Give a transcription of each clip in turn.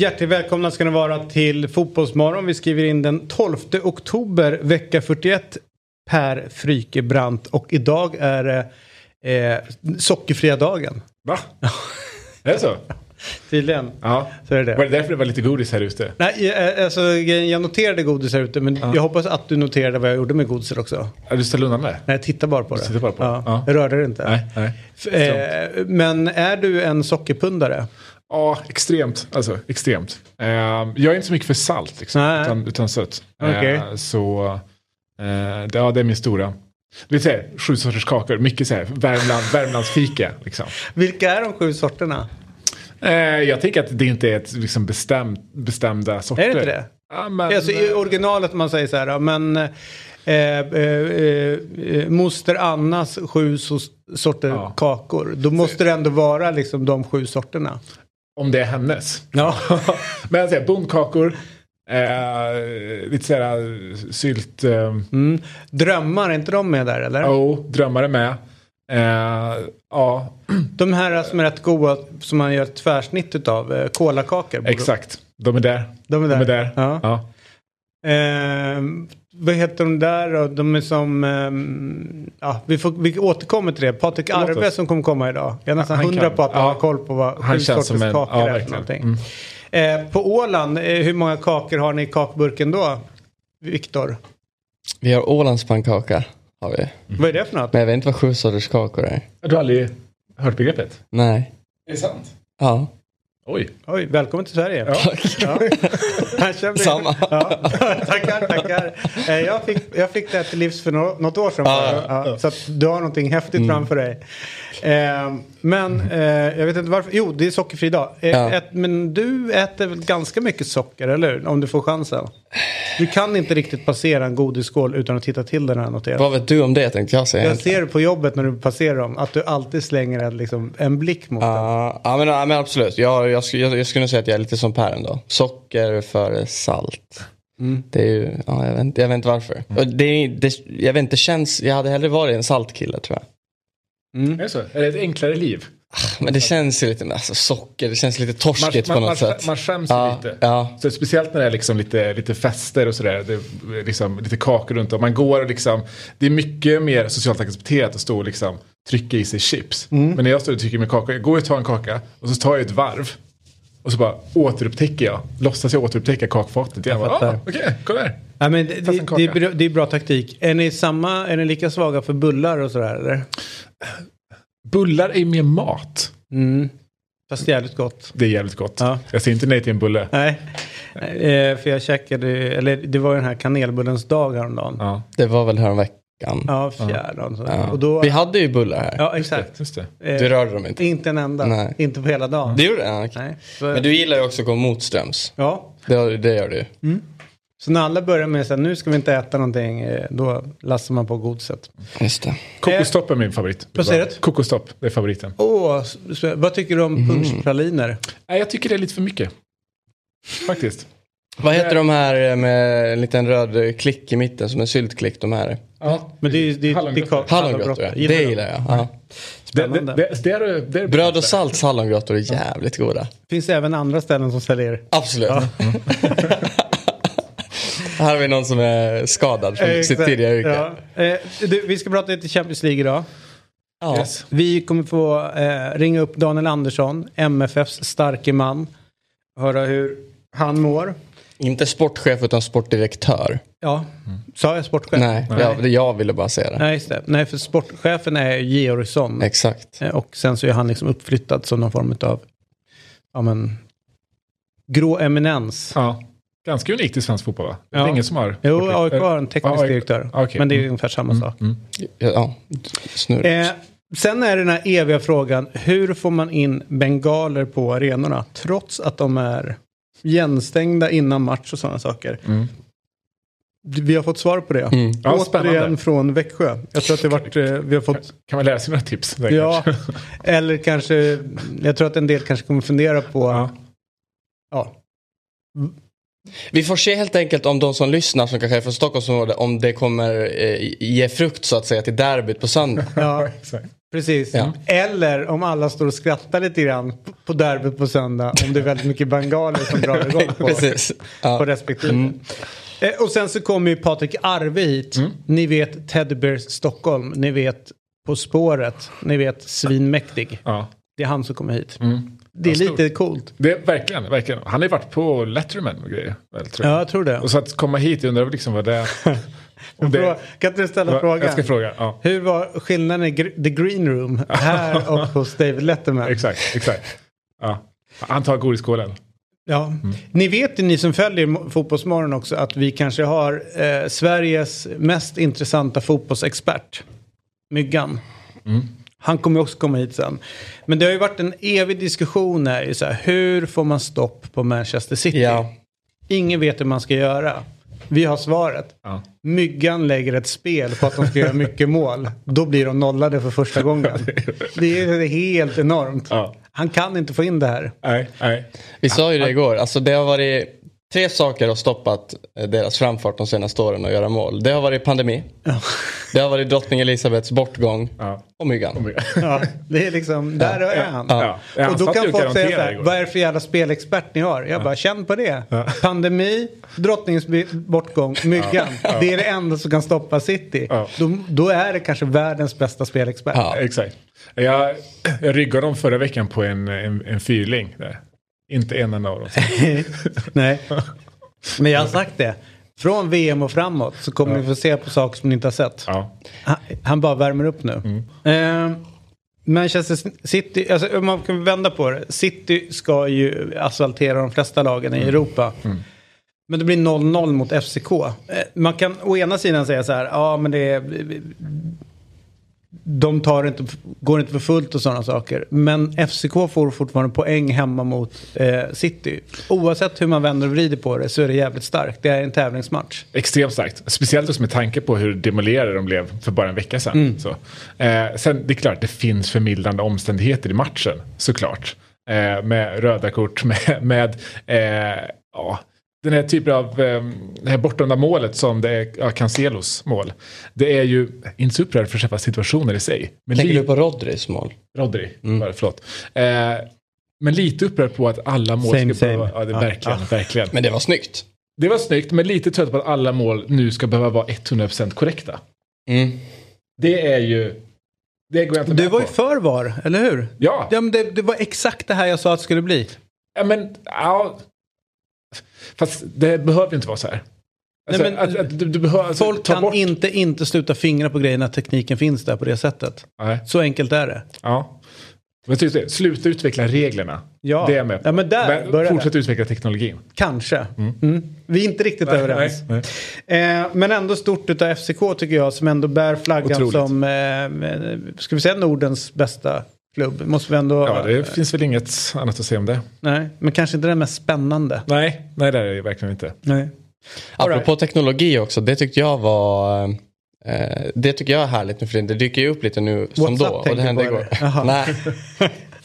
Hjärtligt välkomna ska ni vara till Fotbollsmorgon. Vi skriver in den 12 oktober, vecka 41. Per Frykebrant och idag är det eh, sockerfria dagen. Va? är det så? Tydligen. Ja. Så är det. Var det därför det var lite godis här ute? Nej, eh, alltså, jag noterade godis här ute men jag hoppas att du noterade vad jag gjorde med godiset också. Ja, du ställde undan det? Nej, jag tittar bara på det. Bara på det? ja. Ja. Jag rörde det inte. Nej, nej. Eh, men är du en sockerpundare? Ja, extremt. Alltså, extremt. Eh, jag är inte så mycket för salt, liksom, Nej. utan, utan sött. Okej. Eh, så eh, det, ja, det är min stora. Det här, sju sorters kakor, mycket så här, Värmland, Värmlandsfika. Liksom. Vilka är de sju sorterna? Eh, jag tänker att det inte är ett liksom, bestämt, bestämda sorter. Är det inte det? Ja, men, Alltså i originalet man säger så här, men eh, eh, eh, eh, moster Annas sju so- sorter Ja. kakor. Då måste det ändå vara liksom de sju sorterna. Om det är hennes. Ja. Men alltså, bondkakor, eh, lite sådär sylt. Eh, Mm. Drömmar, är inte de med där eller? oh, drömmar är med. Eh, ja, De här som är rätt goda som man gör ett tvärsnitt utav, eh, kolakakor. exakt. De är där. De är där. De är där. Ja. Ja. Eh, vad heter de där då? De är som, ehm, ja vi, får, vi återkommer till det. Patrik Arve som kommer komma idag. Jag är nästan Han hundra kan. på att han Ja. har koll på vad Han sju känns sorters som en- kakor ja, är för någonting. Eh, på Åland, eh, hur många kakor har ni i kakburken då? Viktor? Vi har Ålandspannkaka. Har vi. Vad är det för något? Men jag vet inte vad sju sorters kakor är. Du har aldrig hört begreppet? Nej. Är det sant? Ja. Oj. Oj, välkommen till Sverige. Ja. Samma. Ja. tackar, tackar. Eh, Jag fick, jag fick det här till livs för nå- något år sedan. Bara. ja, så du har någonting häftigt framför dig. Eh, men eh, jag vet inte varför. Jo, det är sockerfri dag. Eh, Ja. ett, men du äter väl ganska mycket socker, eller hur? Om du får chansen. Du kan inte riktigt passera en godisskål utan att titta till den här noterat. Vad vet du om det tänkte jag säga. Jag ser på jobbet när du passerar dem att du alltid slänger en, liksom, en blick mot den. Ja, men, ja, men absolut. Jag, jag, skulle- jag, jag skulle säga att jag är lite som Per ändå. Socker före salt. Mm. Det är ju, ja, jag, vet, inte- jag vet inte varför. Och Det, det, jag vet inte, känns, jag hade hellre varit en saltkille tror jag. Mm. Är det så? Är det ett enklare liv? Men det känns ju lite, alltså socker, det känns lite torskigt på något man, sätt. man skäms ja, lite. Ja, Så speciellt när det är liksom lite, lite fester och sådär. Det är liksom lite kakor runt om. Man går och liksom. Det är mycket mer socialt accepterat att stå och liksom trycka i sig chips. Mm. Men när jag står och trycker med kaka. Jag går och tar en kaka. Och så tar jag ett varv. Och så bara återupptäcker jag. Låtsas jag återupptäcka kakfatet. Jag bara, fattar. ah, okej, kom här. Ja, men det, det, är bra, det är bra taktik. Är ni, samma, är ni lika svaga för bullar och sådär eller? Bullar är mer mat. Mm. Fast jävligt gott. Det är jävligt gott. Ja. Jag säger inte nej till en bulle. Nej. Eh, för jag käkade, eller det var ju den här kanelbullens dag häromdagen. Ja, Ja, det var väl häromveckan. Ja fjärde och sådär. Ja. Och då, Vi hade ju bullar här. ja, just det. exakt. Just det. Eh, Du rörde dem inte. Inte en enda. Nej. Inte på hela dagen. Det gjorde jag. okej. Nej. Så, Men du gillar ju också att gå motströms. Ja. Det, det gör du ju. Så när alla börjar med att nu ska vi inte äta någonting, eh, då lassar man på godiset. Just det. Kokostopp är min favorit. Vad säger du? Kokostopp, det är favoriten. Åh, så, vad tycker du om Mhm. punschpraliner? Nej, jag tycker det är lite för mycket. Faktiskt. Vad heter de här med en liten röd klick i mitten som en syltklick? De här. Ja. Men det är det, är- Hallongrottor. Hallongrottor, ja. Gillar det gillar jag. Ja. Det, det, Spännande. det, det, är, det är Bröd och salts hallongrottor är jävligt goda. Finns det även andra ställen som säljer? Absolut. Här har vi någon som är skadad från sitt Exakt. tidigare yrke. Ja. Eh, du, vi ska prata lite Champions League idag. Ja. Yes. Vi kommer få eh, ringa upp Daniel Andersson, MFFs starke man. Höra hur han mår. Inte sportchef utan sportdirektör. Ja, sa jag sportchef? Nej, Jag, jag ville bara säga det. Nej, just det. Nej, för sportchefen är Georgsson. Exakt. Eh, Och sen så är han liksom uppflyttad som någon form av ja, men, grå eminens. Ja. Ganska unikt i svensk fotboll va? Det är Ja. ingen som har... Jo, AIK har en teknisk Ja, AIK. direktör. Okej. Men det är Mm. ungefär samma sak. Ja, snurrigt. Eh, sen är det den här eviga frågan. Hur får man in bengaler på arenorna? Trots att de är igenstängda innan match och sådana saker. Vi har fått svar på det. Mm. Ja, Återigen spännande. från Växjö. Jag tror att det varit, eh, vi har fått Kan man lära sig några tips? där Ja, kanske? eller kanske, jag tror att en del kanske kommer fundera på, Ja. ja, Vi får se helt enkelt om de som lyssnar som kanske är från Stockholmsområdet om det kommer eh, ge frukt så att säga till derbyt på söndag. ja Exakt. Precis. Ja. Eller om alla står och skrattar lite grann på- derbyt på söndag, om det är väldigt mycket bengaler som drar igång på, Precis. Ja. på respektive. Eh, och sen så kommer ju Patrik Arve hit. Ni vet Teddy Bears Stockholm, ni vet På spåret, ni vet Svinmäktig. Ja. Det är han som kommer hit. Det är Ja, lite coolt. Det är verkligen, verkligen. Han har ju varit på Letterman och grejer. Väl, tror jag. Ja, jag tror det. Och så att komma hit, jag undrar liksom vad det är. Fråga- Kan inte du ställa Va- frågan? Jag ska fråga. Ja. Hur var skillnaden i gr- the green room här och hos David Letterman? Exakt, exakt. Ja. Han tar godiskålen. Ja. Ni vet ju ni som följer Mo- Fotbollsmorgon också att vi kanske har eh, Sveriges mest intressanta fotbollsexpert. Myggan. Han kommer också komma hit sen. Men det har ju varit en evig diskussion här. i Så här hur får man stopp på Manchester City? Ja. Ingen vet hur man ska göra. Vi har svaret. Ja. Myggan lägger ett spel på att de ska göra mycket mål. Då blir de nollade för första gången. Det är helt enormt. Ja. Han kan inte få in det här. Nej, nej. Vi sa ju det igår, alltså det har varit tre saker har stoppat eh, deras framfart de senaste åren att göra mål. Det har varit pandemi, det har varit drottning Elisabeths bortgång Ja. och myggan. Ja, det är liksom, där är han. Ja. Ja, Och då kan folk säga så här, vad är det för jävla spelexpert ni har? Jag bara, känn på det. Pandemi, drottningens bortgång, myggan. Det är det enda som kan stoppa City. Ja. Då, då är det kanske världens bästa spelexpert. Ja. Exakt. Jag, jag ryggade dem förra veckan på en, en, en fyrling. Där. Inte en enda av dem. Nej. Men jag har sagt det. Från VM och framåt så kommer ni få se på saker som ni inte har sett. Ja. Han, han bara värmer upp nu. Eh, Manchester City, alltså, man kan vända på det. City ska ju asfaltera de flesta lagen i Europa. Men det blir 0-0 mot FCK. Eh, man kan å ena sidan säga så här, ja men det är... De tar inte, går inte för fullt och sådana saker. Men FCK får fortfarande poäng hemma mot eh, City. Oavsett hur man vänder och vrider på det så är det jävligt starkt. Det är en tävlingsmatch. Extremt starkt. Speciellt också med tanke på hur demolerade de blev för bara en vecka sedan. Mm. Så. Eh, sen det är klart, det finns förmildrande omständigheter i matchen. Såklart. Eh, med röda kort, med, med eh, ja, den här typen av eh, det här bortdömda målet som det är ja, Cancelos mål. Det är ju inte så upprörd för själva situationen i sig. Men Tänker du på Rodris mål? Rodri, bara, förlåt. Eh, men lite upprörd på att alla mål Same, ska behöva... same. Ja, det, Ja. verkligen, verkligen. Men det var snyggt. Det var snyggt, men lite trött på att alla mål nu ska behöva vara 100% korrekta. Mm. Det är ju... Det går jag inte Du var ju på. för VAR, eller hur? Ja, Ja, men det, det var exakt det här jag sa att det skulle bli. ja, men... Ja. Fast det behöver inte vara så här. Alltså, Nej, men- att, att du, du behöver, alltså, Folk kan bort... inte inte sluta fingra på grejer när tekniken finns där på det sättet. Nej, Så enkelt är det. ja. Men det, sluta utveckla reglerna. Ja. Det är jag med på. Ja, men där börjar fortsätt utveckla teknologin. Kanske. Mm. Vi är inte riktigt Nej, överens. nej, nej. Eh, men ändå stort utav FCK tycker jag som ändå bär flaggan Otroligt. som, eh, ska vi säga Nordens bästa klubb? Måste vi ändå... Ja, det finns väl inget annat att säga om det. Nej, men kanske inte den mest spännande. Nej, nej det är det verkligen inte. Nej. All right. Apropå teknologi också, det tyckte jag var... Eh, det tycker jag är härligt nu för. Det dyker ju upp lite nu som WhatsApp då. Och det hände igår. nej.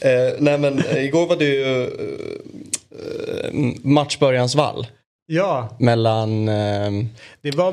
eh, nej men igår var det ju eh, matchbörjansvall Ja, mellan eh,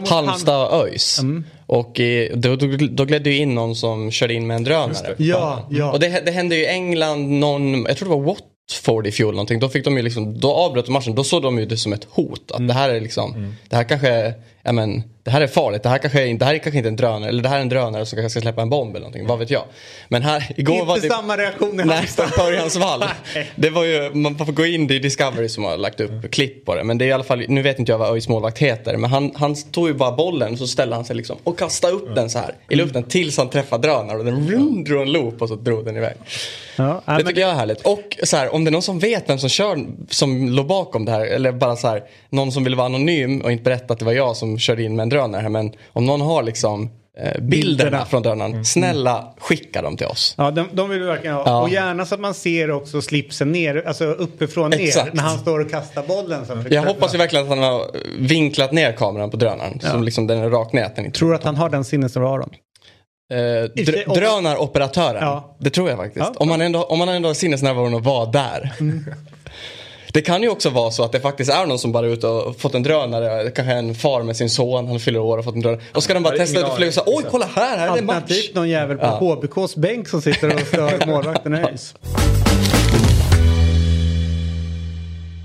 Halmstad och ÖIS. Mm. Och då, då, då gledde ju in någon som körde in med en drönare. Ja, ja. Och det, det hände ju i England någon, jag tror det var Watford i fjol någonting. Då fick de ju liksom, då avbröt de matchen. Då såg de ju det som ett hot. Att det här är liksom, det här kanske ja men det här är farligt, det här kanske, är, det här är kanske inte en drönare, eller det här är en drönare som kanske ska släppa en bomb eller någonting, vad vet jag. Men här, igår Inte var det... samma reaktion i Nej, Halmstad. Örjans vall. Det var ju, man får gå in, det är Discovery som har lagt upp klipp på det. Men det är i alla fall, nu vet inte jag vad ÖIS målvakt heter. Men han, han tog ju bara bollen och så ställde han sig liksom och kastade upp den så här i luften tills han träffade drönaren. Och den vroom, drog en loop och så drog den iväg. Ja, Det men, tycker jag är härligt. Och så här, om det är någon som vet vem som kör, som låg bakom det här. Eller bara så här, någon som vill vara anonym och inte berätta att det var jag som körde in med en drönare. Men om någon har liksom eh, bilderna, Bilderna. från drönaren. Snälla skicka dem till oss. ja, de, de vill vi verkligen ha. Ja. Och gärna så att man ser också slipsen ner, alltså uppifrån ner. Exakt. När han står och kastar bollen. Så Jag hoppas ju verkligen att han har vinklat ner kameran på drönaren. Som liksom den är rakt ner. Tror du att han har den sinnesnärvaron? Eh, dr- drönaroperatören. Ja. Det tror jag faktiskt. Ja. Om, man ändå, om man ändå har sinnesnärvaron att vara där. Det kan ju också vara så att det faktiskt är någon som bara är ute och fått en drönare. Kanske en far med sin son, han fyller år och fått en drönare. Och ska de bara testa ut och flyga så aning, oj kolla här, här är det match. Alternativt någon jävel på Ja. HBKs bänk som sitter och stör målvakten i.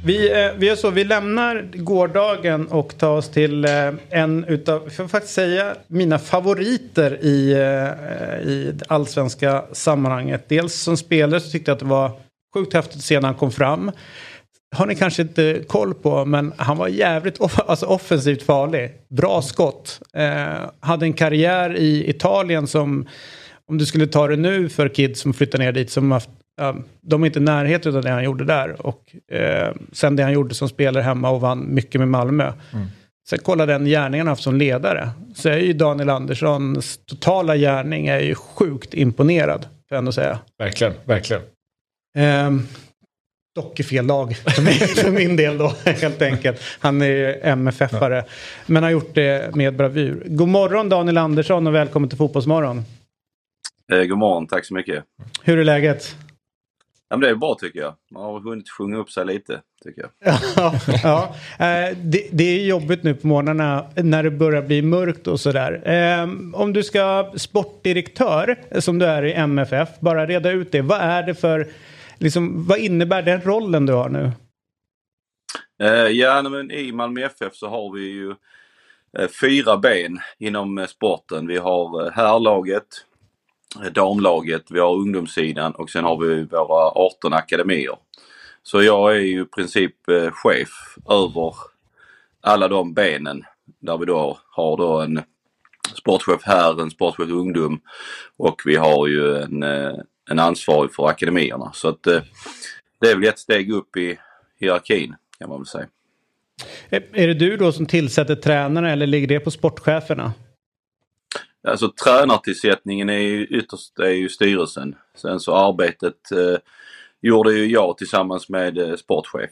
Vi, eh, vi gör så, vi lämnar gårdagen och tar oss till eh, en utav, jag får faktiskt säga, mina favoriter i, eh, i allsvenska sammanhanget. Dels som spelare så tyckte jag att det var sjukt häftigt att se när han kom fram. Har ni kanske inte koll på, men han var jävligt off- alltså offensivt farlig. Bra skott. Eh, hade en karriär i Italien som, om du skulle ta det nu för kids som flyttar ner dit, som haft, ja, de är inte i närheten av det han gjorde där. Och eh, sen det han gjorde som spelare hemma och vann mycket med Malmö. Sen kolla den gärningen han haft som ledare. Så är ju Daniel Anderssons totala gärning är ju sjukt imponerad. Får jag ändå säga. Verkligen, verkligen. Dock i fel lag för, mig, för min del då, helt enkelt. Han är MFF-are. Men har gjort det med bravur. God morgon Daniel Andersson och välkommen till Fotbollsmorgon. Eh, god morgon, tack så mycket. Hur är läget? Ja, men det är bra tycker jag. Man har hunnit sjunga upp sig lite, tycker jag. ja, ja. Eh, det, det är jobbigt nu på morgnarna när det börjar bli mörkt och sådär. Ehm, om du ska sportdirektör, som du är i MFF, bara reda ut det. Vad är det för, liksom, vad innebär den rollen du har nu? Eh, ja, men i Malmö FF så har vi ju eh, fyra ben inom eh, sporten. Vi har herrlaget, damlaget, vi har ungdomssidan och sen har vi våra 18 akademier. Så jag är ju i princip chef över alla de benen där vi då har då en sportchef här, en sportchef ungdom och vi har ju en, en ansvarig för akademierna. Så att eh, det är väl ett steg upp i hierarkin kan man väl säga. Är det du då som tillsätter tränarna eller ligger det på sportcheferna? Alltså tränartillsättningen är ju ytterst är ju styrelsen. Sen så arbetet eh, gjorde ju jag tillsammans med eh, sportchef.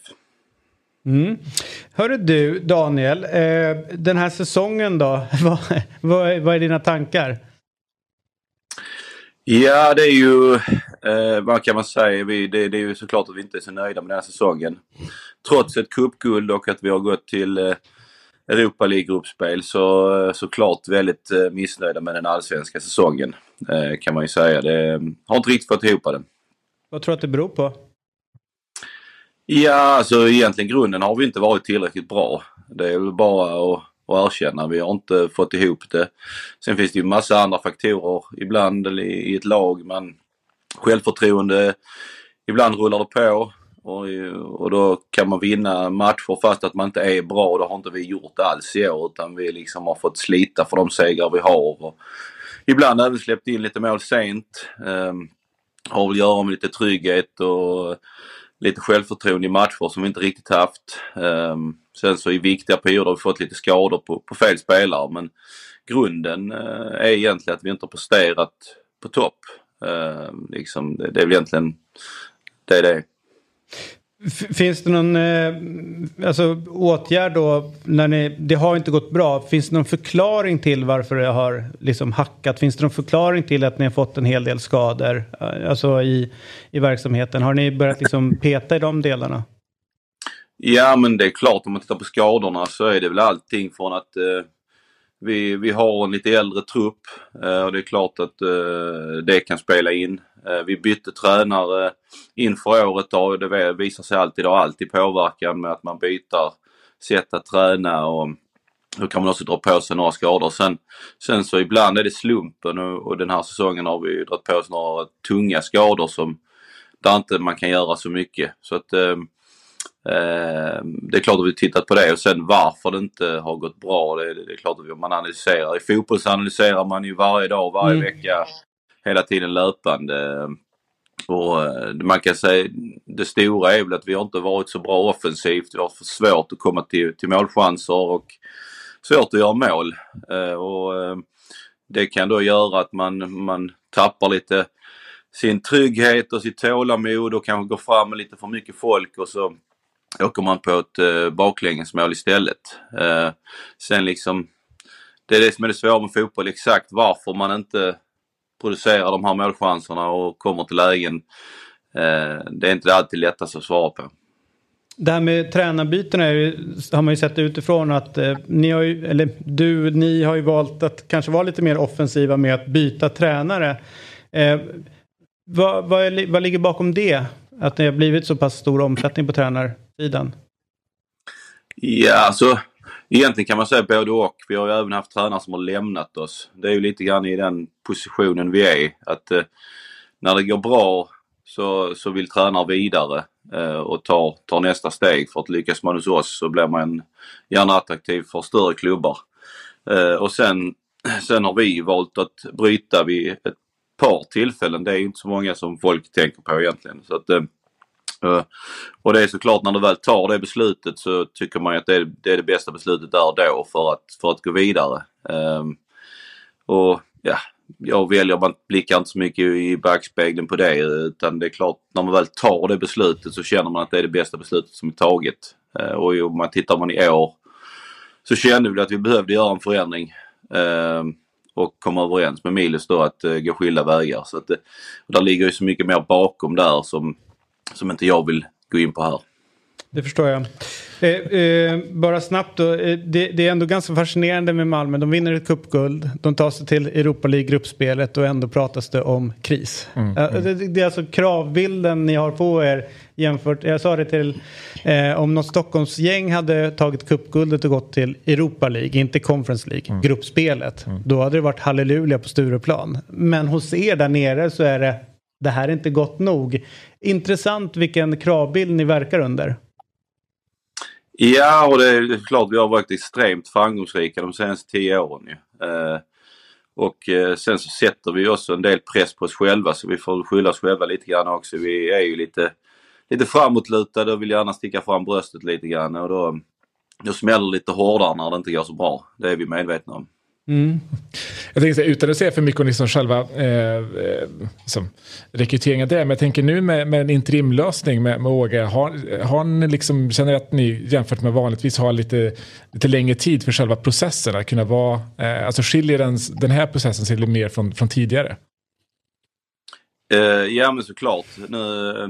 Mm. Hörru du Daniel, eh, den här säsongen då, vad, vad, vad är dina tankar? Ja det är ju, eh, vad kan man säga, vi, det, det är ju såklart att vi inte är så nöjda med den här säsongen. Trots ett cupguld och att vi har gått till eh, Europa League-gruppspel så eh, såklart väldigt eh, missnöjda med den allsvenska säsongen. Eh, kan man ju säga. Det eh, har inte riktigt fått ihop den. Vad tror du att det beror på? Ja, alltså egentligen grunden har vi inte varit tillräckligt bra. Det är väl bara att, och erkänna. Vi har inte fått ihop det. Sen finns det ju massa andra faktorer ibland i, ett lag. men självförtroende, ibland rullar det på. Och, och då kan man vinna matcher fast att man inte är bra. Det har inte vi gjort alls i år utan vi liksom har fått slita för de segrar vi har. Och ibland även släppt in lite mål sent. Um, har väl att göra med lite trygghet och lite självförtroende i matcher som vi inte riktigt haft. Um, sen så i viktiga perioder har vi fått lite skador på, på fel spelare men grunden uh, är egentligen att vi inte har presterat på topp. Uh, liksom, det, det är väl egentligen det är det. Finns det någon eh, alltså, åtgärd då, när ni, det har inte gått bra, finns det någon förklaring till varför det har liksom hackat? Finns det någon förklaring till att ni har fått en hel del skador eh, alltså i, i verksamheten? Har ni börjat liksom peta i de delarna? Ja men det är klart om man tittar på skadorna så är det väl allting från att eh, vi, vi har en lite äldre trupp eh, och det är klart att eh, det kan spela in. Eh, vi bytte tränare inför året och det visar sig alltid, det har alltid påverkan med att man byter sätt att träna och då kan man också dra på sig några skador. Sen, sen så ibland är det slumpen och, och den här säsongen har vi dragit på oss några tunga skador som där inte man kan göra så mycket. Så att eh, det är klart att vi tittat på det och sen varför det inte har gått bra. Det, det är klart att man analyserar. I fotboll så analyserar man ju varje dag, varje mm. vecka, hela tiden löpande. Och eh, man kan säga det stora är väl att vi har inte varit så bra offensivt. Vi har för svårt att komma till, till målchanser och svårt att göra mål. Eh, och eh, det kan då göra att man, man tappar lite sin trygghet och sitt tålamod och kanske går fram med lite för mycket folk och så åker man på ett eh, baklängesmål istället. Sen liksom, det är det som är det svåra med fotboll, exakt varför man inte producerar de här målchanserna och kommer till lägen. Eh, det är inte alltid lättast att svara på. Det här med tränarbytena har man ju sett utifrån att eh, ni har ju, eller du, ni har ju valt att kanske vara lite mer offensiva med att byta tränare. Eh, vad, vad, är, vad ligger bakom det? Att det har blivit så pass stor omsättning på tränarsidan? Ja, alltså egentligen kan man säga både och. Vi har ju även haft tränare som har lämnat oss. Det är ju lite grann i den positionen vi är. Att eh, när det går bra så, så vill tränare vidare eh, och tar, tar nästa steg. För att lyckas man hos oss så blir man gärna attraktiv för större klubbar. Eh, och sen, sen har vi valt att bryta vid ett par tillfällen. Det är inte så många som folk tänker på egentligen. Så att, eh, Eh, och det är såklart när du väl tar det beslutet så tycker man att det är det, är det bästa beslutet där och då för att, för att gå vidare. Um, och ja, jag väljer, man blickar inte så mycket i backspegeln på det utan det är klart när man väl tar det beslutet så känner man att det är det bästa beslutet som är taget. Uh, och om man tittar man i år så kände vi att vi behövde göra en förändring. Uh, och komma överens med Milos då att uh, gå skilda vägar. Så att, uh, där ligger ju så mycket mer bakom där som, som inte jag vill gå in på här. Det förstår jag. Eh, eh, bara snabbt då. Eh, det, det, är ändå ganska fascinerande med Malmö. De vinner ett cupguld. De tar sig till Europa League-gruppspelet och ändå pratas det om kris. Mm, mm. Det, det, är alltså kravbilden ni har på er jämfört. Jag sa det till eh, om något Stockholmsgäng hade tagit cupguldet och gått till Europa League, inte Conference League, mm. gruppspelet. Mm. Då hade det varit halleluja på Stureplan. Men hos er där nere så är det det här är inte gott nog. Intressant vilken kravbild ni verkar under. Ja, och det är klart vi har varit extremt framgångsrika de senaste tio åren ju. Eh, och eh, sen så sätter vi också en del press på oss själva så vi får skylla oss själva lite grann också. Vi är ju lite, lite framåtlutade och vill gärna sticka fram bröstet lite grann och då, då smäller det lite hårdare när det inte går så bra. Det är vi medvetna om. Mm. Jag tänker utan att säga för mycket om liksom själva eh, eh, liksom, rekryteringen där, men jag tänker nu med, med en interimlösning med, med Åge, har, har ni liksom, känner att ni jämfört med vanligtvis har lite, lite längre tid för själva processen att kunna vara, eh, alltså skiljer den, den här processen sig mer från, från tidigare? Eh, ja men såklart. Nu, eh,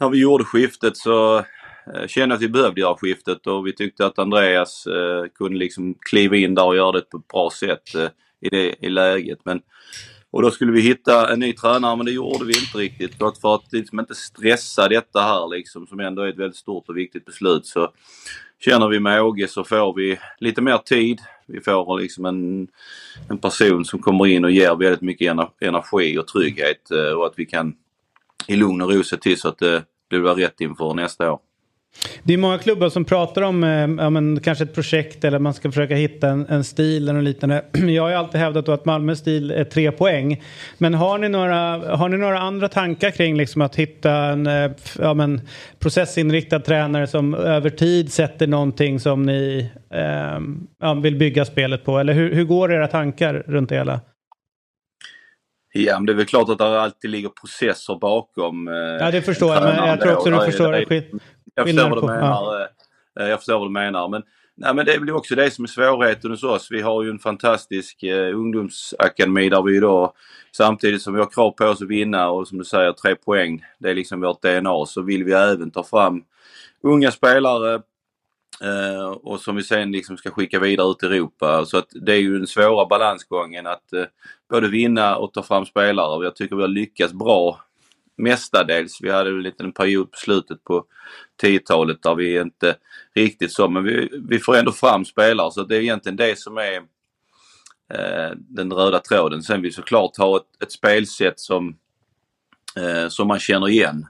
när vi gjorde skiftet så Eh, kände att vi behövde göra skiftet och vi tyckte att Andreas eh, kunde liksom kliva in där och göra det på ett bra sätt eh, i det i läget. Men, och då skulle vi hitta en ny tränare men det gjorde vi inte riktigt. För att, för att liksom inte stressa detta här liksom som ändå är ett väldigt stort och viktigt beslut så känner vi med Åge så får vi lite mer tid. Vi får liksom en, en person som kommer in och ger väldigt mycket energi och trygghet eh, och att vi kan i lugn och ro se till så att det, det blir rätt inför nästa år. Det är många klubbar som pratar om eh, ja, men, kanske ett projekt eller man ska försöka hitta en, en stil eller liknande. Jag har ju alltid hävdat att Malmös stil är tre poäng. Men har ni några, har ni några andra tankar kring liksom att hitta en eh, ja, men, processinriktad tränare som över tid sätter någonting som ni eh, ja, vill bygga spelet på? Eller hur, hur går era tankar runt det hela? Ja, men det är väl klart att det alltid ligger processer bakom. Eh, ja, det förstår jag, men jag tror också du förstår det. Jag förstår vad du menar. Ja. Eh, jag förstår vad du menar. Men, nej, men det är väl också det som är svårigheten hos oss. Vi har ju en fantastisk eh, ungdomsakademi där vi då samtidigt som vi har krav på oss att vinna och som du säger tre poäng, det är liksom vårt DNA, så vill vi även ta fram unga spelare eh, och som vi sen liksom ska skicka vidare ut i Europa. Så att det är ju den svåra balansgången att eh, både vinna och ta fram spelare. Jag tycker vi har lyckats bra mestadels. Vi hade en liten period på slutet på 10-talet där vi inte riktigt så, men vi, vi får ändå fram spelare så det är egentligen det som är eh, den röda tråden. Sen vill vi såklart ha ett, ett spelsätt som, eh, som man känner igen.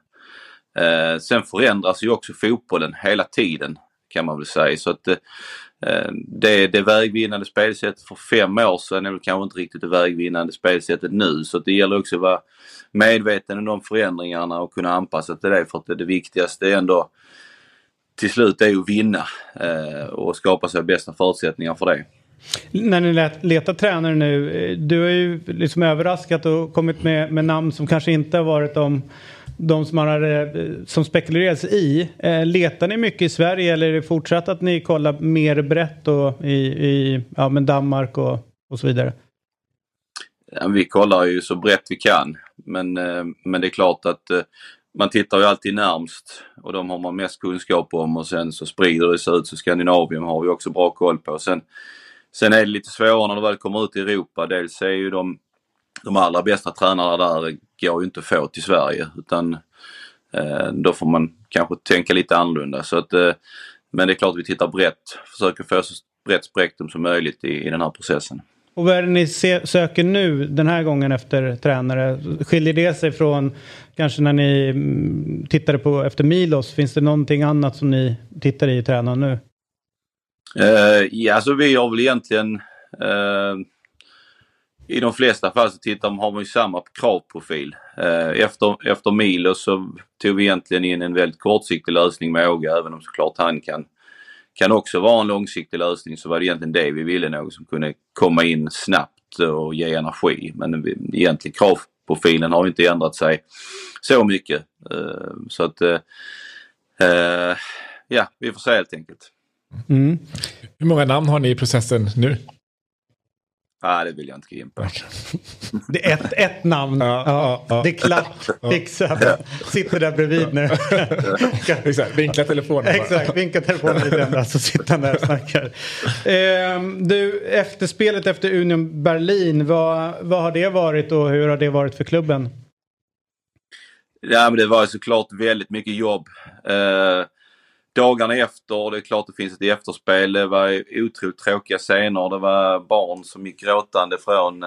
Eh, sen förändras ju också fotbollen hela tiden kan man väl säga. Så att eh, det, det vägvinnande spelsättet för fem år sedan är väl kanske inte riktigt det vägvinnande spelsättet nu. Så det gäller också att vara medveten om de förändringarna och kunna anpassa till det. För att det, det viktigaste är ändå till slut är att vinna eh, och skapa sig bästa förutsättningar för det. När ni letar tränare nu, eh, du har ju liksom överraskat och kommit med, med namn som kanske inte har varit de de som, har, eh, som spekuleras i. Eh, letar ni mycket i Sverige eller är det fortsatt att ni kollar mer brett då i, i ja, men Danmark och, och så vidare? Ja, vi kollar ju så brett vi kan men, eh, men det är klart att man tittar ju alltid närmst och de har man mest kunskap om och sen så sprider det sig ut så Skandinavien har vi också bra koll på. Sen, sen är det lite svårare när det väl kommer ut i Europa. Dels är ju de de allra bästa tränarna där går ju inte att få till Sverige utan eh, då får man kanske tänka lite annorlunda. Så att, eh, men det är klart vi tittar brett, försöker få så brett spektrum som möjligt i, i den här processen. Och vad är det ni se, söker nu den här gången efter tränare? Skiljer det sig från kanske när ni mm, tittade på efter Milos? Finns det någonting annat som ni tittar i tränaren nu? Uh, ja, alltså vi har väl egentligen uh, i de flesta fall så tittar man, har man ju samma kravprofil. Eh, efter, efter Milo så tog vi egentligen in en väldigt kortsiktig lösning med Åge, även om såklart han kan, kan också vara en långsiktig lösning så var det egentligen det vi ville, någon som kunde komma in snabbt och ge energi. Men egentligen kravprofilen har inte ändrat sig så mycket. Eh, så att eh, ja, vi får se helt enkelt. Mm. Hur många namn har ni i processen nu? Nej, det vill jag inte gå in på. Det är ett, ett namn. Ja, ja, ja. Det är klart fixat. Sitter där bredvid nu. Exakt, vinkla telefonen. Exakt, vinkla telefonen lite grann så sitter han där och snackar. Ehm, du, efterspelet efter Union Berlin, vad, vad har det varit och hur har det varit för klubben? Ja, men det var såklart väldigt mycket jobb. Ehm, dagarna efter, det är klart det finns ett efterspel, det var otroligt tråkiga scener. Det var barn som gick gråtande från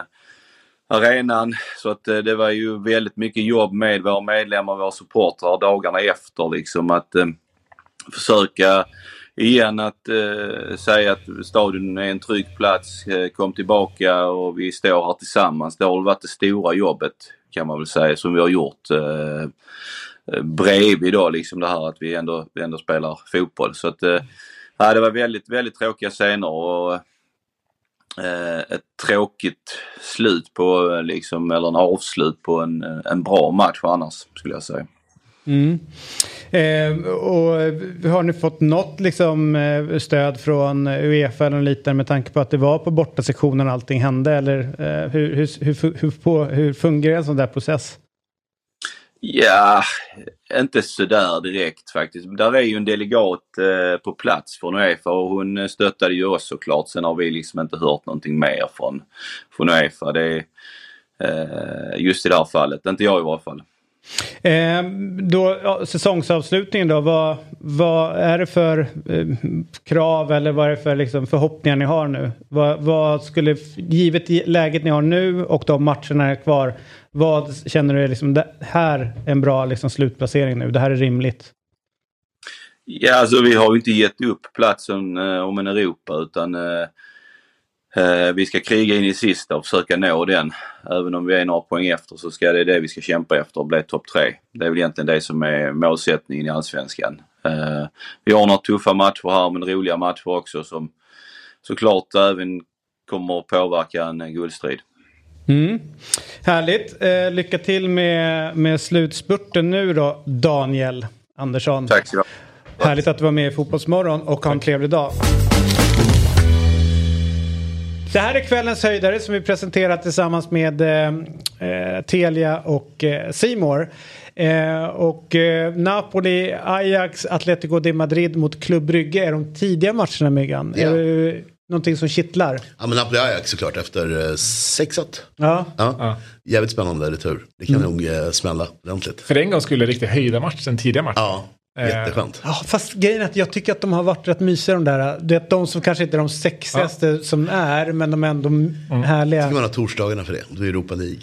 arenan. Så att eh, det var ju väldigt mycket jobb med våra medlemmar, och våra supportrar dagarna efter liksom att eh, försöka igen att eh, säga att stadion är en trygg plats, eh, kom tillbaka och vi står här tillsammans. Det har varit det stora jobbet kan man väl säga som vi har gjort. Eh, Eh, bredvid då liksom det här att vi ändå, vi ändå spelar fotboll. Så att eh, det var väldigt, väldigt tråkiga scener och eh, ett tråkigt slut på eh, liksom, eller en avslut på en, eh, en bra match annars skulle jag säga. Mm. Eh, och har ni fått något liksom, stöd från Uefa eller lite med tanke på att det var på bortasektionen allting hände? Eller eh, hur, hur, hur, hur, på, hur fungerar en sån där process? Ja, inte sådär direkt faktiskt. Där är ju en delegat eh, på plats från Uefa och hon eh, stöttade ju oss såklart. Sen har vi liksom inte hört någonting mer från, från Uefa. Det är, eh, just i det här fallet, inte jag i varje fall. Eh, då, ja, säsongsavslutningen då, vad, vad är det för eh, krav eller vad är det för liksom, förhoppningar ni har nu? Vad, vad, skulle, givet läget ni har nu och de matcherna är kvar, vad känner du är liksom, det här är en bra liksom, slutplacering nu? Det här är rimligt? Ja, alltså vi har ju inte gett upp platsen eh, om en Europa utan eh, vi ska kriga in i sista och försöka nå den. Även om vi är några poäng efter så ska det det vi ska kämpa efter och bli topp tre. Det är väl egentligen det som är målsättningen i Allsvenskan. Eh, vi har några tuffa matcher här men roliga matcher också som såklart även kommer att påverka en guldstrid. Mm. Härligt. Eh, lycka till med, med slutspurten nu då, Daniel Andersson. Tack så mycket. Härligt att du var med i Fotbollsmorgon och ha en trevlig dag. Det här är kvällens höjdare som vi presenterat tillsammans med eh, eh Telia och eh, Simor. Eh, och eh, Napoli, Ajax, Atletico de Madrid mot Club Brygge är de tidiga matcherna Myggan. Ja. Är du någonting som kittlar? Ja men Napoli-Ajax såklart efter eh, 6-1. Ja. Ja. Jävligt spännande retur. Det kan nog eh, smälla ordentligt. För en gång skulle riktigt höjda match, den tidiga matchen. Ja, jätteskönt. Ja, fast grejen är att jag tycker att de har varit rätt mysiga de där. Du vet, de som kanske inte är de sexigaste som är, men de är ändå härliga. Ska man ha torsdagarna för det? Då är Europa League.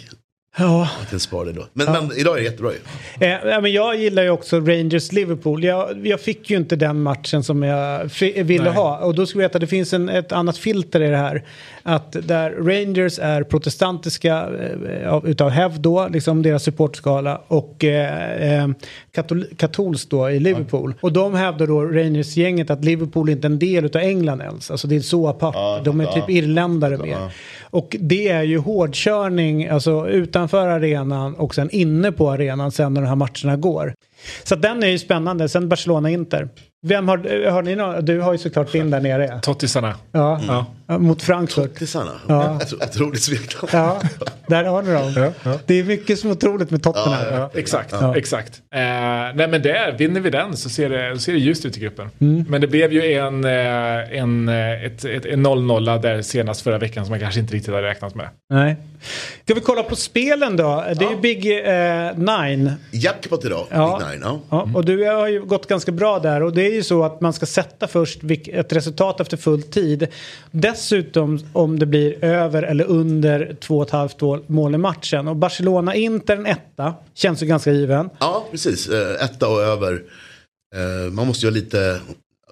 Ja. Kan spara det då. Men, men idag är det jättebra ju. Eh, ja, men jag gillar ju också Rangers-Liverpool. Jag, jag fick ju inte den matchen som jag ville Nej. ha. Och då ska vi veta att det finns en, ett annat filter i det här. Att där Rangers är protestantiska eh, av- utav hävd då, liksom deras supportskala. Och eh, eh, katol katolskt då i Liverpool. Och de hävdar då, Rangers-gänget, att Liverpool inte är en del utav England ens. Alltså det är så apart. de är typ irländare mer. Och det är ju hårdkörning, alltså utanför arenan och sen inne på arenan sen när de här matcherna går. Så att den är ju spännande. Sen Barcelona-Inter. Vem har, har ni nå- Du har ju såklart din där nere. Tottisarna. Ja, ja. mot Frankfurt. Tottisarna. Ja. Ett otroligt smeknamn. Ja, där har ni dem. Det är mycket som är otroligt med Tottenham. Ja, exakt, Ja. exakt. Eh, nej men där, vinner vi den så ser det, så ser det ljust ut i gruppen. Mm. Men det blev ju en, eh, en, eh, ett, ett, en 0-0 där senast förra veckan som man kanske inte riktigt hade räknat med. Nej. Ska vi kolla på spelen då? Det är ju Big eh, Nine. Jackpot idag, Ja. Big Nine. Ja. Ja, och du har ju gått ganska bra där och det är ju så att man ska sätta först ett resultat efter full tid. Dessutom om det blir över eller under 2,5 mål i matchen. Och Barcelona-Inter en etta, känns ju ganska given. Ja, precis. Eh, Etta och över. Eh, Man måste ju ha lite...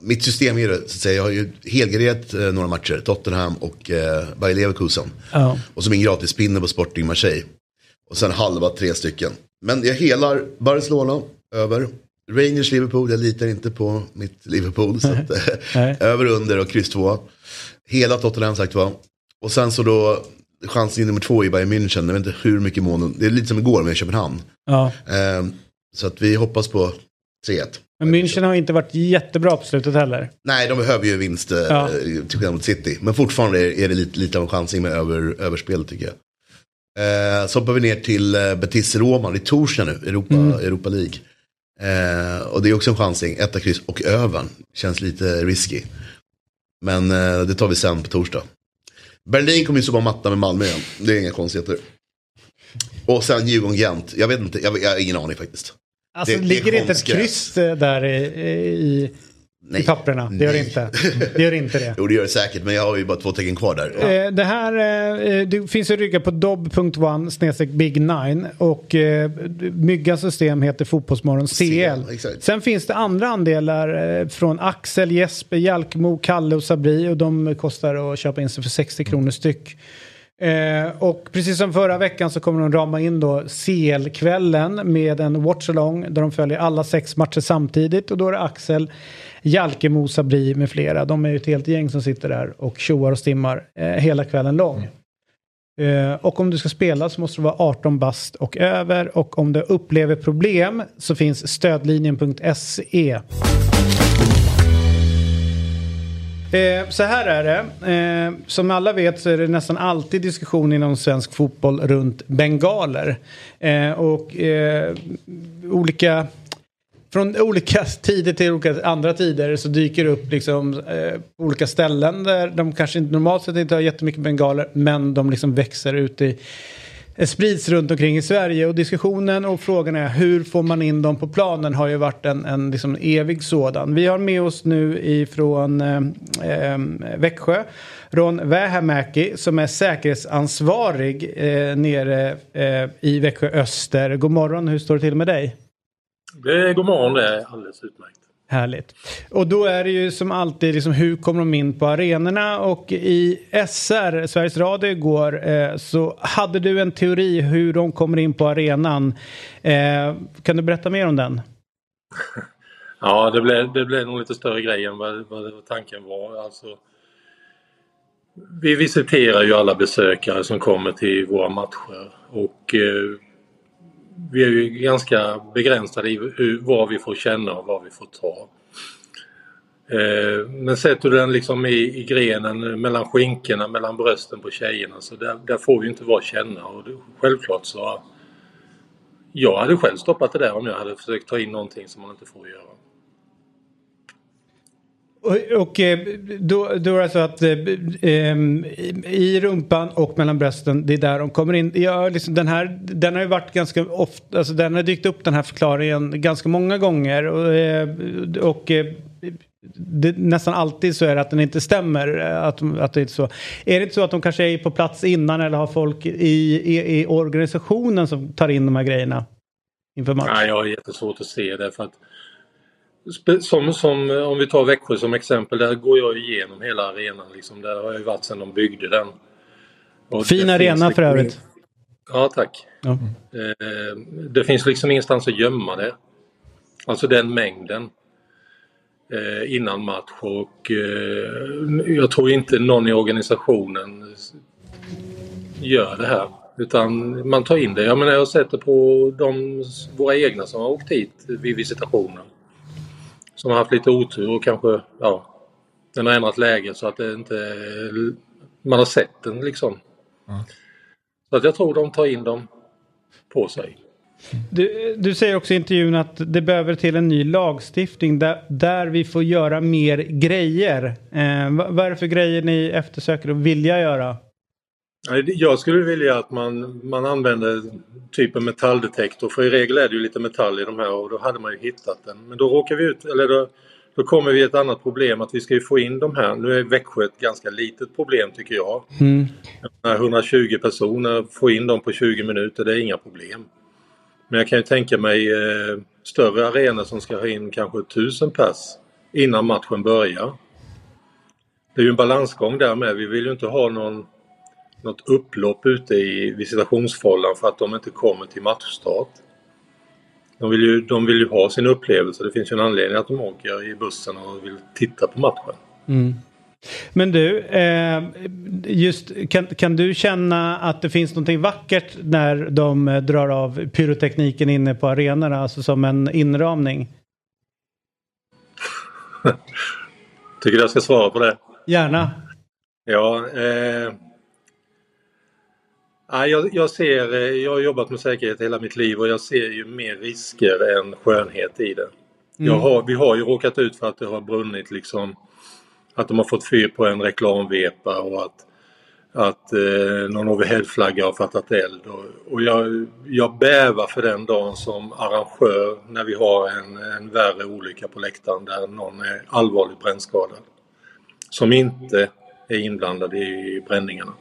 Mitt system är det, så att säga. Jag har ju helgarderat eh, några matcher. Tottenham och eh, Bayer Leverkusen. Ja. Och så min gratispinne på Sporting Marseille. Och sen halva tre stycken. Men jag helar Barcelona över. Rangers Liverpool, jag litar inte på mitt Liverpool. Så att, eh, över under och kryss 2. Hela Tottenham sagt var. Och sen så då chansen nummer två i Bayern München. Jag vet inte hur mycket mål. Det är lite som igår med Köpenhamn. Ja. Eh, så att vi hoppas på 3-1. Men München har inte varit jättebra på slutet heller. Nej, de behöver ju vinst eh, Ja. till skillnad mot City. Men fortfarande är, det lite, lite av en chansning med över, överspel tycker jag. Eh, så hoppar vi ner till eh, Betis Roma, det är torsdag nu, Europa, Europa League. Eh, och det är också en chansning, etta kryss och övern. Känns lite risky. Men eh, det tar vi sen på torsdag. Berlin kommer ju så bara matta med Malmö igen, det är inga konstigheter. Och sen Djurgården-Gent, jag vet inte, jag, jag har ingen aning faktiskt. Alltså Det- ligger det inte ett kryss eh, där i, i, i papperna? Det gör Nej. inte. Det gör inte det. Jo det gör det säkert, men jag har ju bara två tecken kvar där. Eh, Det här eh, det finns ju rygga på dob.one snedstreck big nine och eh, Myggans system heter Fotbollsmorgon CL. exakt. Sen finns det andra andelar eh, från Axel, Jesper, Jalkmo, Kalle och Sabri och de kostar att köpa in sig för 60 kronor styck. Eh, och precis som förra veckan så kommer de rama in då CL-kvällen med en watch-along där de följer alla sex matcher samtidigt och då är det Axel, Jalkemo, Sabri med flera. De är ju ett helt gäng som sitter där och tjoar och stimmar eh, hela kvällen lång. Eh, och om du ska spela så måste du vara 18 bast och över och om du upplever problem så finns stödlinjen.se. Eh, så här är det. Eh, som alla vet så är det nästan alltid diskussion inom svensk fotboll runt bengaler. Eh, och eh, olika... Från olika tider till olika andra tider så dyker det upp liksom, eh, olika ställen där de kanske inte normalt sett inte har jättemycket bengaler men de liksom växer ut i sprids runt omkring i Sverige och diskussionen och frågan är hur får man in dem på planen har ju varit en, en liksom evig sådan. Vi har med oss nu ifrån eh, eh Växjö Ron Vähämäki som är säkerhetsansvarig eh, nere eh, i Växjö Öster. God morgon, hur står det till med dig? Det god morgon, det är alldeles utmärkt. Härligt. Och då är det ju som alltid liksom hur kommer de in på arenorna och i SR, Sveriges Radio igår, eh, så hade du en teori hur de kommer in på arenan. Eh, kan du berätta mer om den? Ja, det blev, det blev nog lite större grej än vad, vad tanken var. Alltså, vi visiterar ju alla besökare som kommer till våra matcher och eh, vi är ju ganska begränsade i hur, vad vi får känna och vad vi får ta. Eh, men sätter du den liksom i, i grenen mellan skinkorna, mellan brösten på tjejerna så där, där får vi inte vara känna och det, självklart så jag hade själv stoppat det där om jag hade försökt ta in någonting som man inte får göra. Och, och eh, då, då är det så att eh, ehm, i- rumpan och mellan brösten, det är där de kommer in. Ja, liksom den, här, den har ju varit ganska ofta, alltså den har dykt upp den här förklaringen ganska många gånger. Och, eh, och eh, det, nästan alltid så är det att den inte stämmer. Eh, att, de- att det är så. Är det inte så att de kanske är på plats innan eller har folk i, i, i organisationen som tar in de här grejerna inför match? Nej, jag har jättesvårt att se det för att som, som, om vi tar Växjö som exempel, där går jag igenom hela arenan. Liksom. Där har jag varit sedan de byggde den. Och Fin arena för liksom övrigt. Ja, tack. Ja. Eh, det finns liksom ingenstans att gömma det. Alltså den mängden eh, innan match och eh, jag tror inte någon i organisationen gör det här. Utan man tar in det. Jag menar jag har sett det på de, våra egna som har åkt hit vid visitationer. Som har haft lite otur och kanske, ja, den har ändrat läge så att det inte, man har sett den liksom. Så att jag tror de tar in dem på sig. Du, du säger också i intervjun att det behöver till en ny lagstiftning där, där vi får göra mer grejer. Eh, vad, vad är det för grejer ni eftersöker och vilja göra? Jag skulle vilja att man, man använder typ en metalldetektor för i regel är det ju lite metall i de här och då hade man ju hittat den. Men då råkar vi ut, eller då, då kommer vi ett annat problem att vi ska ju få in de här. Nu är Växjö ett ganska litet problem tycker jag. Mm. När 120 personer, få in dem på 20 minuter, det är inga problem. Men jag kan ju tänka mig eh, större arenor som ska ha in kanske 1000 pers innan matchen börjar. Det är ju en balansgång där med. Vi vill ju inte ha någon, något upplopp ute i visitationsfållan för att de inte kommer till matchstart. De vill, ju, de vill ju ha sin upplevelse. Det finns ju en anledning att de åker i bussen och vill titta på matchen. Mm. Men du, eh, just, kan, kan du känna att det finns någonting vackert när de eh, drar av pyrotekniken inne på arenorna, alltså som en inramning? Tycker du jag ska svara på det? Gärna. Ja, eh, jag, jag ser, eh, jag har jobbat med säkerhet hela mitt liv och jag ser ju mer risker än skönhet i det. Jag har, vi har ju råkat ut för att det har brunnit liksom, att de har fått fyr på en reklamvepa och att, att eh, någon overheadflagga har fattat eld. Och, och jag, jag bävar för den dagen som arrangör när vi har en, en värre olycka på läktaren där någon är allvarligt brännskadad. Som inte är inblandad i bränningarna.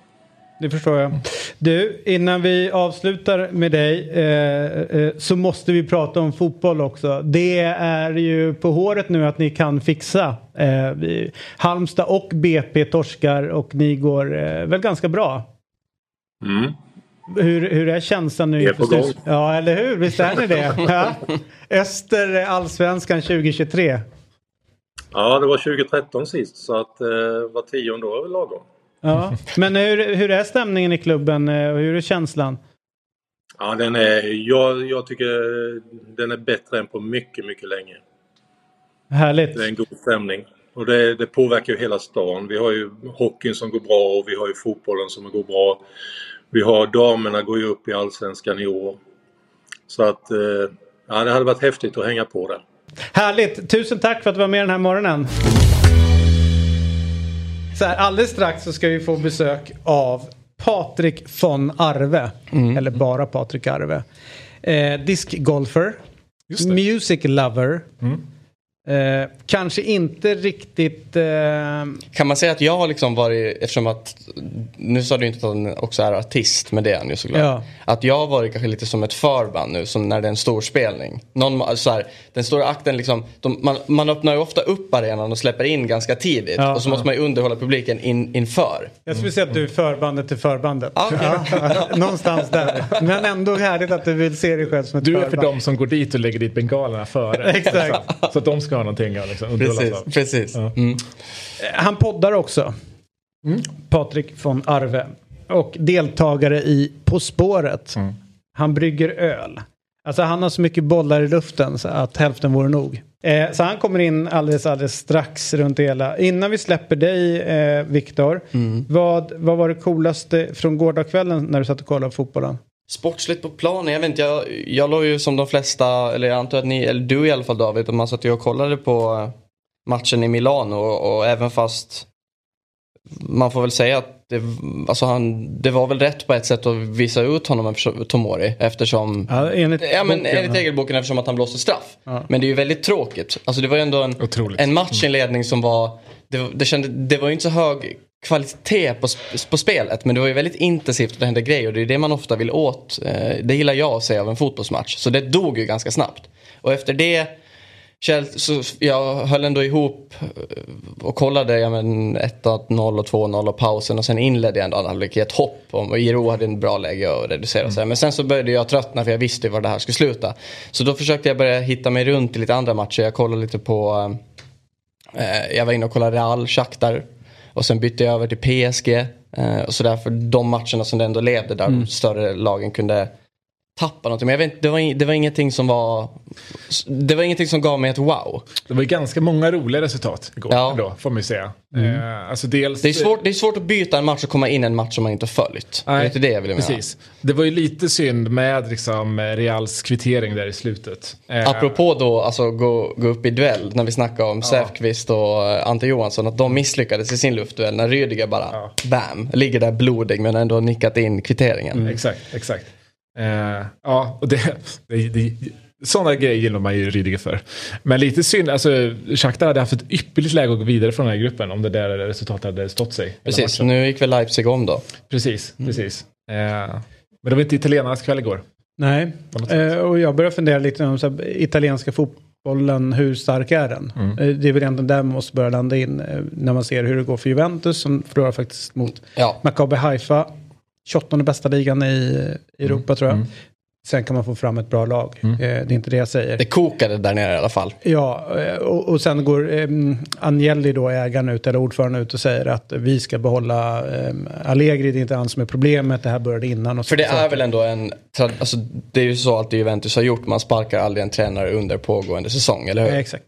Det förstår jag. Du, innan vi avslutar med dig eh, eh, så måste vi prata om fotboll också. Det är ju på håret nu att ni kan fixa. Eh, Halmstad och BP torskar och ni går eh, väl ganska bra. Mm. Hur, hur är känslan nu? Vi är på gång. Ja, eller hur? Visst är ni det? Ja. Öster eh, Allsvenskan 2023. Ja, det var 2013 sist så att eh, var tionde år är väl lagom. Ja. Men hur, hur är stämningen i klubben eh, och hur är känslan? Ja, den är, jag, jag tycker den är bättre än på mycket, mycket länge. Härligt. Det är en god stämning. Och det, det påverkar ju hela stan. Vi har ju hockeyn som går bra och vi har ju fotbollen som går bra. Vi har damerna går ju upp i Allsvenskan i år. Så att eh, ja, det hade varit häftigt att hänga på där. Härligt! Tusen tack för att du var med den här morgonen. Så här, alldeles strax så ska vi få besök av Patrik von Arve. Eller bara Patrik Arve. Eh, Diskgolfer. Music lover. Eh, kanske inte riktigt... Eh, Kan man säga att jag har liksom varit, eftersom att, nu sa du inte att han också är artist, men det är han ju såklart. Ja. Att jag har varit kanske lite som ett förband nu, som när det är en stor spelning. Någon, så här, den stora akten liksom, de, man, man öppnar ju ofta upp arenan och släpper in ganska tidigt. Ja, och så måste man ju underhålla publiken in, inför. jag skulle säga att du är förbandet till förbandet. Ja. Ja, någonstans där. Men ändå härligt att du vill se dig själv som ett Du är för förband. de som går dit och lägger dit bengalerna före. Exakt. Så att de ska ha någonting liksom Precis, precis. Mm. Han poddar också. Patrik von Arve. Och deltagare i På spåret. Han brygger öl. Alltså han har så mycket bollar i luften så att hälften vore nog. Eh, så han kommer in alldeles, alldeles strax runt det hela. Innan vi släpper dig, eh, Viktor. Vad, vad var det coolaste från gårdagskvällen när du satt och kollade på fotbollen? Sportsligt på planen, jag vet inte, jag, jag låg ju som de flesta, eller jag antar att ni, eller du i alla fall David, man satt ju och kollade på matchen i Milano och, och även fast man får väl säga att det, alltså han, det var väl rätt på ett sätt att visa ut honom Tomori eftersom Ja, enligt Ja men boken, enligt regelboken eftersom att han blåste straff. Ja. Men det är ju väldigt tråkigt. Alltså det var ju ändå en, Otroligt. en matchinledning som var, det, var- det, kände, det var ju inte så hög kvalitet på, på spelet men det var ju väldigt intensivt och det hände grejer och det är det man ofta vill åt. Eh, Det gillar jag att se av en fotbollsmatch. Så det dog ju ganska snabbt. Och efter det så jag höll ändå ihop eh, och kollade ja, men 1-0 och 2-0 och pausen och sen inledde jag ändå andra halvlek i ett hopp om och Iro hade en bra läge att reducera sig. Men sen så började jag tröttna för jag visste var det här skulle sluta. Så då försökte jag börja hitta mig runt i lite andra matcher. Jag kollade lite på, eh, jag var inne och kollade Real, Shakhtar och sen bytte jag över till PSG. Eh, och sådär för de matcherna som det ändå levde där de större lagen kunde tappa någonting. Men jag vet det var, det var ingenting som var, det var ingenting som gav mig ett wow. Det var ju ganska många roliga resultat igår Ja. ändå, får man ju säga. Eh, alltså dels... Det är, svårt, det är svårt att byta en match och komma in i en match som man inte har följt. det är inte det jag vill mena. Precis. Det var ju lite synd med liksom, Reals kvittering där i slutet. Eh, Apropå då alltså gå, gå upp i duell när vi snackade om Säfqvist och eh, Ante Johansson att de misslyckades i sin luftduell när Rüdiger bara bam ligger där blodig men ändå nickat in kvitteringen. Mm, exakt, exakt. Eh, ja, och det, det, det, sådana grejer gillar man ju Rydiger för. Men lite synd, alltså Shakhtar hade haft ett ypperligt läge att gå vidare från den här gruppen om det där resultatet hade stått sig. Precis, nu gick väl Leipzig om då. Precis, precis. Eh, men det var inte italienarnas kväll igår. Nej, eh, och jag börjar fundera lite om så här, italienska fotbollen, hur stark är den? Mm. Eh, Det är väl egentligen där man måste börja landa in eh, när man ser hur det går för Juventus som förlorar faktiskt mot Ja. Maccabi Haifa. 28 bästa ligan i i Europa tror jag. Mm. Sen kan man få fram ett bra lag. Eh, Det är inte det jag säger. Det kokade där nere i alla fall. Ja, eh, och, och sen går eh, Agnelli då, ägaren ut, eller ordföranden ut och säger att vi ska behålla eh, Allegri, det är inte han som är problemet, det här började innan. Och För det så- är väl ändå en, alltså, det är ju så att Juventus har gjort, man sparkar aldrig en tränare under pågående säsong, eller hur? Ja, exakt.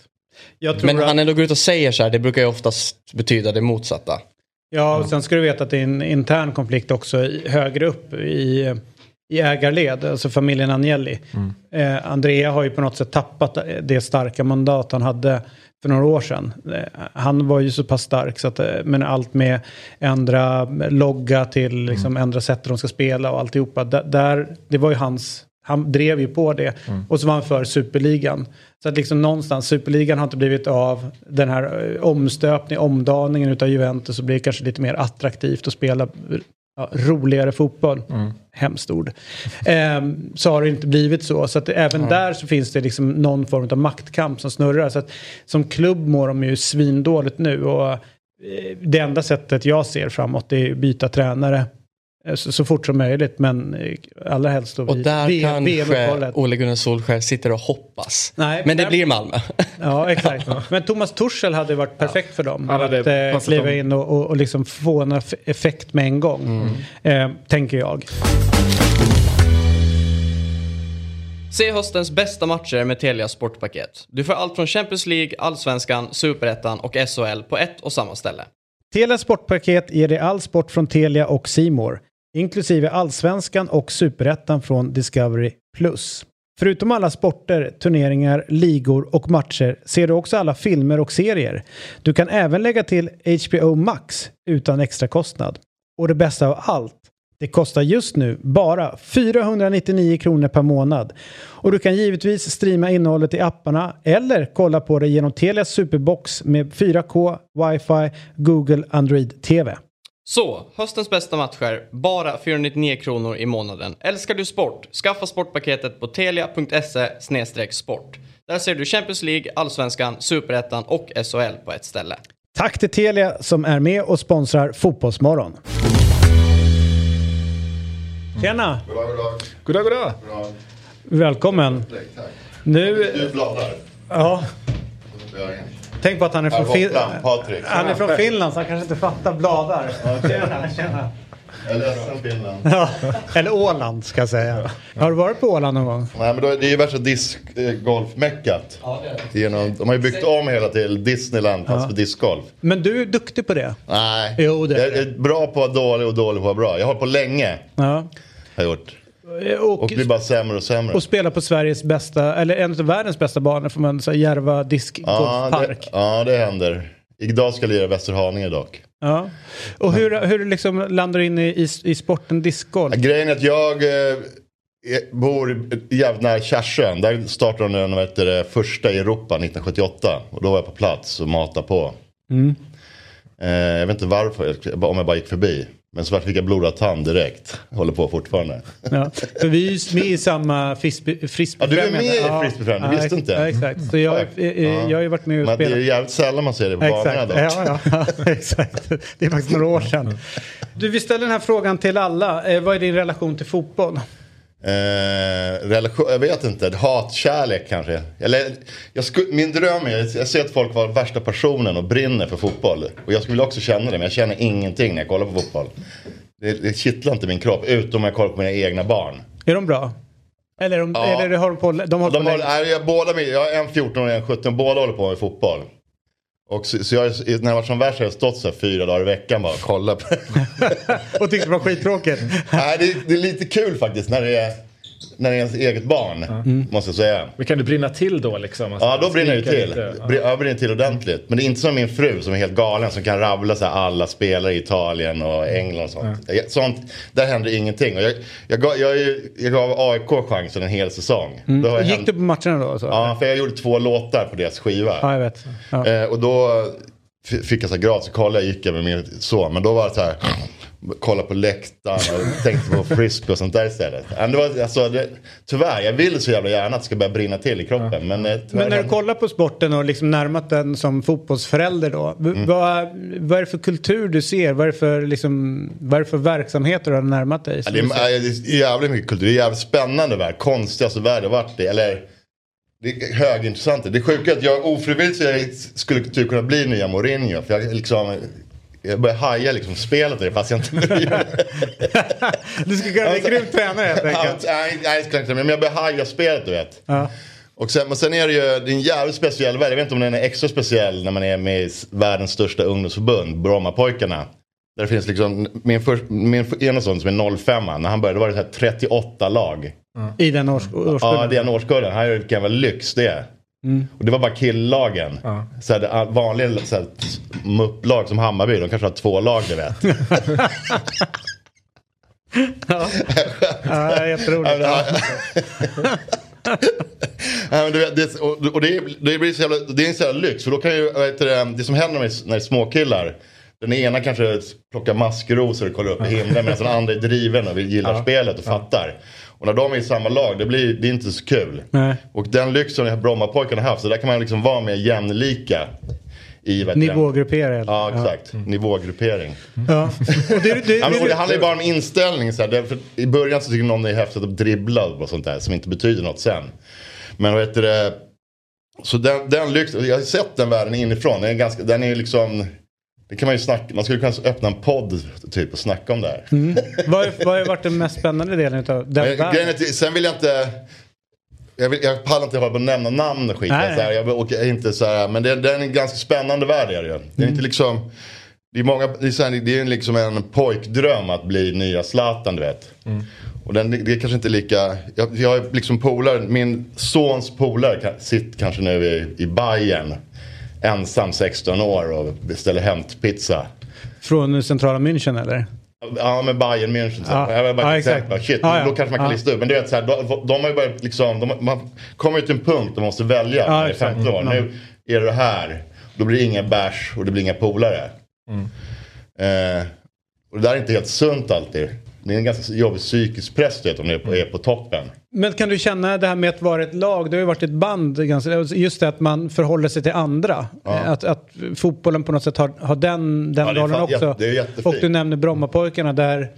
Jag tror Men att, han ändå går ut och säger så här, det brukar ju oftast betyda det motsatta. Ja, och sen ska du veta att det är en intern konflikt också i, högre upp i, i ägarled, alltså familjen Agnelli. Eh, Andrea har ju på något sätt tappat det starka mandat han hade för några år sedan. Eh, han var ju så pass stark så att, eh, men allt med ändra logga till liksom ändra sätt de ska spela och alltihopa. Där, där, det var ju hans, han drev ju på det. Och så var han för superligan. Så att liksom någonstans, superligan har inte blivit av. Den här eh, omstöpningen, omdaningen utav Juventus så blir det kanske lite mer attraktivt att spela ja, roligare fotboll. Hemskt ord. Ehm, så har det inte blivit så. Så att även där så finns det liksom någon form av maktkamp som snurrar. Så att som klubb mår de ju svindåligt nu. Och eh, det enda sättet jag ser framåt är att byta tränare. Eh, Så, så fort som möjligt men eh, allra helst då Och vid där VM kanske. Ole Gunnar Solskjaer sitter och hoppas. Nej, Men det där- blir Malmö. Ja, exakt. Men Thomas Tuchel hade varit perfekt för dem. Han hade att eh, kliva dem. in och, och, och liksom få en eff- effekt med en gång. Eh, tänker jag. Se höstens bästa matcher med Telia Sportpaket. Du får allt från Champions League, Allsvenskan, Superettan och SHL på ett och samma ställe. Telia Sportpaket ger dig all sport från Telia och Simor, inklusive allsvenskan och superettan från Discovery+. Förutom alla sporter, turneringar, ligor och matcher ser du också alla filmer och serier. Du kan även lägga till HBO Max utan extra kostnad. Och det bästa av allt, det kostar just nu bara 499 kronor per månad. Och du kan givetvis streama innehållet i apparna eller kolla på det genom Telias Superbox med 4K, wifi, Google Android TV. Så, höstens bästa matcher, bara 499 kronor i månaden. Älskar du sport? Skaffa sportpaketet på telia.se sport. Där ser du Champions League, Allsvenskan, Superettan och SHL på ett ställe. Tack till Telia som är med och sponsrar Fotbollsmorgon. Tjena! Goddag, goddag. Välkommen! Nu... Du bladar. Ja, tänk på att han är från, fin... Hoppland, Patrik. han är från Finland så han kanske inte fattar bladar. Tjena, tjena. Jag är ledsen Finland. Ja, eller Åland ska jag säga. Har du varit på Åland någon gång? Nej men då, det är ju värsta discgolfmeckat. Genom, de har ju byggt om hela till Disneyland fast för discgolf. Men du är duktig på det. Nej, Jo, det är jag är bra på att vara dålig och dålig på att vara bra. Jag har hållit på länge. Ja. Har jag gjort. Eh, Och, Och blir bara sämre och sämre. och spela på Sveriges bästa, eller en av världens bästa banor får man säga, Järva ja, diskgolfpark. det, ja, det händer. Idag ska jag lira Västerhaninge dock. Ja. Och hur, hur liksom landar du in i, i, i sporten discgolf? Ja, grejen är att jag eh, bor jävligt nära Kärsön. Där startade de den heter det, första i Europa 1978. Och då var jag på plats och matade på. Mm. Eh, jag vet inte varför, om jag bara gick förbi. Men så fick jag blodad tand direkt. Jag håller på fortfarande. Ja. För vi är ju med i samma frisbee- frisbeefrämjande. Ja, du är med i frisbeefrämjande, du visste inte? Ja, exakt. Så jag, Tack. eh, eh, jag har ju varit med och Men det är spelat. jävligt sällan man ser det på banorna dock. Ja, ja, ja, exakt. Det är faktiskt några år sedan. Du, vi ställer den här frågan till alla. Eh, vad är din relation till fotboll? Eh, relation, jag vet inte, hatkärlek kanske. Eller, jag sku, min dröm är, jag ser att folk var värsta personen och brinner för fotboll. Och jag skulle också känna det, men jag känner ingenting när jag kollar på fotboll. Det, det kittlar inte min kropp, utom om jag kollar på mina egna barn. Är de bra? Eller, de, Ja. eller har de på, de har De på länge? nej, jag, båda, jag har en 14 och en 17, båda håller på med fotboll. Och så, så jag, när jag var som värst har jag stått så här fyra dagar i veckan bara och kollat Och tyckte det var skittråkigt? Nej, det, det är lite kul faktiskt när det är, när det är ens eget barn. Måste jag säga. Men kan du brinna till då liksom? Alltså, Ja, då brinner det till. lite, ja. Br- Jag brinner till ordentligt. Men det är inte som min fru som är helt galen som kan rabbla så här alla spelare i Italien och England och sånt. Jag- sånt där händer ingenting. Och jag, jag, gav, jag, ju- jag gav AIK chansen en hel säsong. Då har jag Mm. Gick hänt- du på matcherna då? Så? Ja, för jag gjorde två låtar på deras skiva. Ja, jag vet. Ja. Eh, och då fick jag så här gratis, så kollade jag, gick jag med min son. Men då var det så här, kolla på läktaren och tänkte på frisbee och sånt där istället. Ja, Det var, alltså, det, tyvärr, jag vill så jävla gärna att det ska börja brinna till i kroppen. Men, eh, Men när du kollar på sporten och liksom närmat den som fotbollsförälder då. Mm. Vad, vad är det för kultur du ser? Vad är det för, liksom, vad är för verksamheter du har närmat dig? Ja, det, är, det är jävligt mycket kultur. Det är jävligt spännande värld. Konstigaste värld jag varit i. Eller, det är högintressant. Det är sjuka att jag ofrivilligt så jag skulle typ kunna bli nya Mourinho. För jag liksom... Jag börjar haja liksom spelet i det fast jag inte. Du skulle kunna bli en grym tränare helt enkelt. Nej, nej, men jag börjar haja spelet du vet. Ja. Och sen, men sen är det ju det är en jävligt speciell värld. Jag vet inte om den är extra speciell när man är med i världens största ungdomsförbund, Brommapojkarna. Där det finns liksom, min, för, min ena son som är 05 när han började var det så här 38 lag. I den års, årskullen? Ja, det är en årskullen. Här är vilken jävla lyx det är. Mm. Och det var bara killlagen. Så här, vanliga så här, mupplag som Hammarby, de kanske har två lag du vet. Ja, jätteroligt. Ja, Ja, men du vet, det, och, och det, det, blir så jävla, det är en sån jävla lyx. För då kan ju, vad heter det, som händer när det är- småkillar. Den ena kanske plockar maskrosor och kollar upp i himlen medan den andra är driven och gillar spelet och fattar. Och när de är i samma lag, det blir det är inte så kul. Nej. Och den lyxen har Brommapojkarna haft. Så där kan man liksom vara mer jämlika. I, eller? Ja, exakt. Nivågruppering. Ja. Och det, det, Ja, men, och det handlar ju bara om inställning. Så här. I början så tycker någon det är häftigt att dribbla och sånt där som inte betyder något sen. Men vad heter det? Så den, den lyxen, jag har sett den världen inifrån. Den är, ganska, den är liksom, det kan man ju snacka, man skulle kunna öppna en podd typ och snacka om det här. mm. vad, är- vad har varit den mest spännande delen av den grejen är sen vill jag inte, jag, vill, jag pallar inte hålla på att nämna namn och skit. Nej. Så här, jag, och, inte så här, men det, det är en ganska spännande värld är det ju. Det är inte liksom, det är, många, det är, så här, det är liksom en pojkdröm att bli nya Zlatan du vet. Och den, det är kanske inte lika, jag, jag har liksom polare, min sons polare sitter kanske nu i, i Bayern ensam 16 år och beställer hämtpizza. Från centrala München eller? Ja men Bayern München. så. Ja. Jag var bara ja, exakt. Shit, ja. då kanske man kan Ja. lista ut. Men du vet så här, de, de har ju börjat liksom, de, man kommer ju till en punkt där man måste välja. Ja, när det är exakt. 15 år. Mm. Nu är det här. Då blir det inga bärs och det blir inga polare. Eh, och det där är inte helt sunt alltid. Det är en ganska jobbig psykisk press du vet, om du är på, är på toppen. Men kan du känna det här med att vara ett lag, det har ju varit ett band, just det att man förhåller sig till andra. Att, att fotbollen på något sätt har, har den, den Ja, rollen fan- också. det är jättefint. och du nämner Brommapojkarna där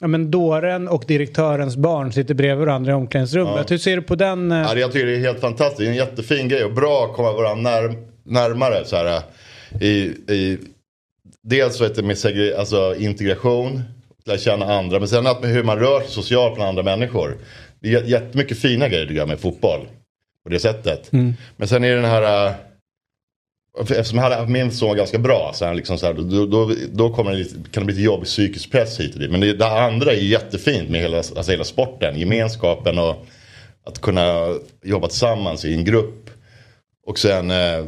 ja, men dåren och direktörens barn sitter bredvid varandra i omklädningsrummet. Hur ser du på den? eh, Ja, det, jag tycker det är helt fantastiskt. Det är en jättefin grej och bra att komma varandra när, närmare. Så här, i, i, dels vet du, med segre, alltså, integration, lära känna andra. Men sen att med hur man rör sig socialt bland andra människor. Det är jättemycket fina grejer tycker jag med fotboll. På det sättet. Men sen är det den här... äh, Eftersom jag hade min son ganska bra så han liksom så här, då, då, då kommer det lite, kan det bli lite jobbig psykisk press hit och dit. Men det, det andra är jättefint med hela, alltså hela sporten. Gemenskapen och att kunna jobba tillsammans i en grupp. Och sen eh,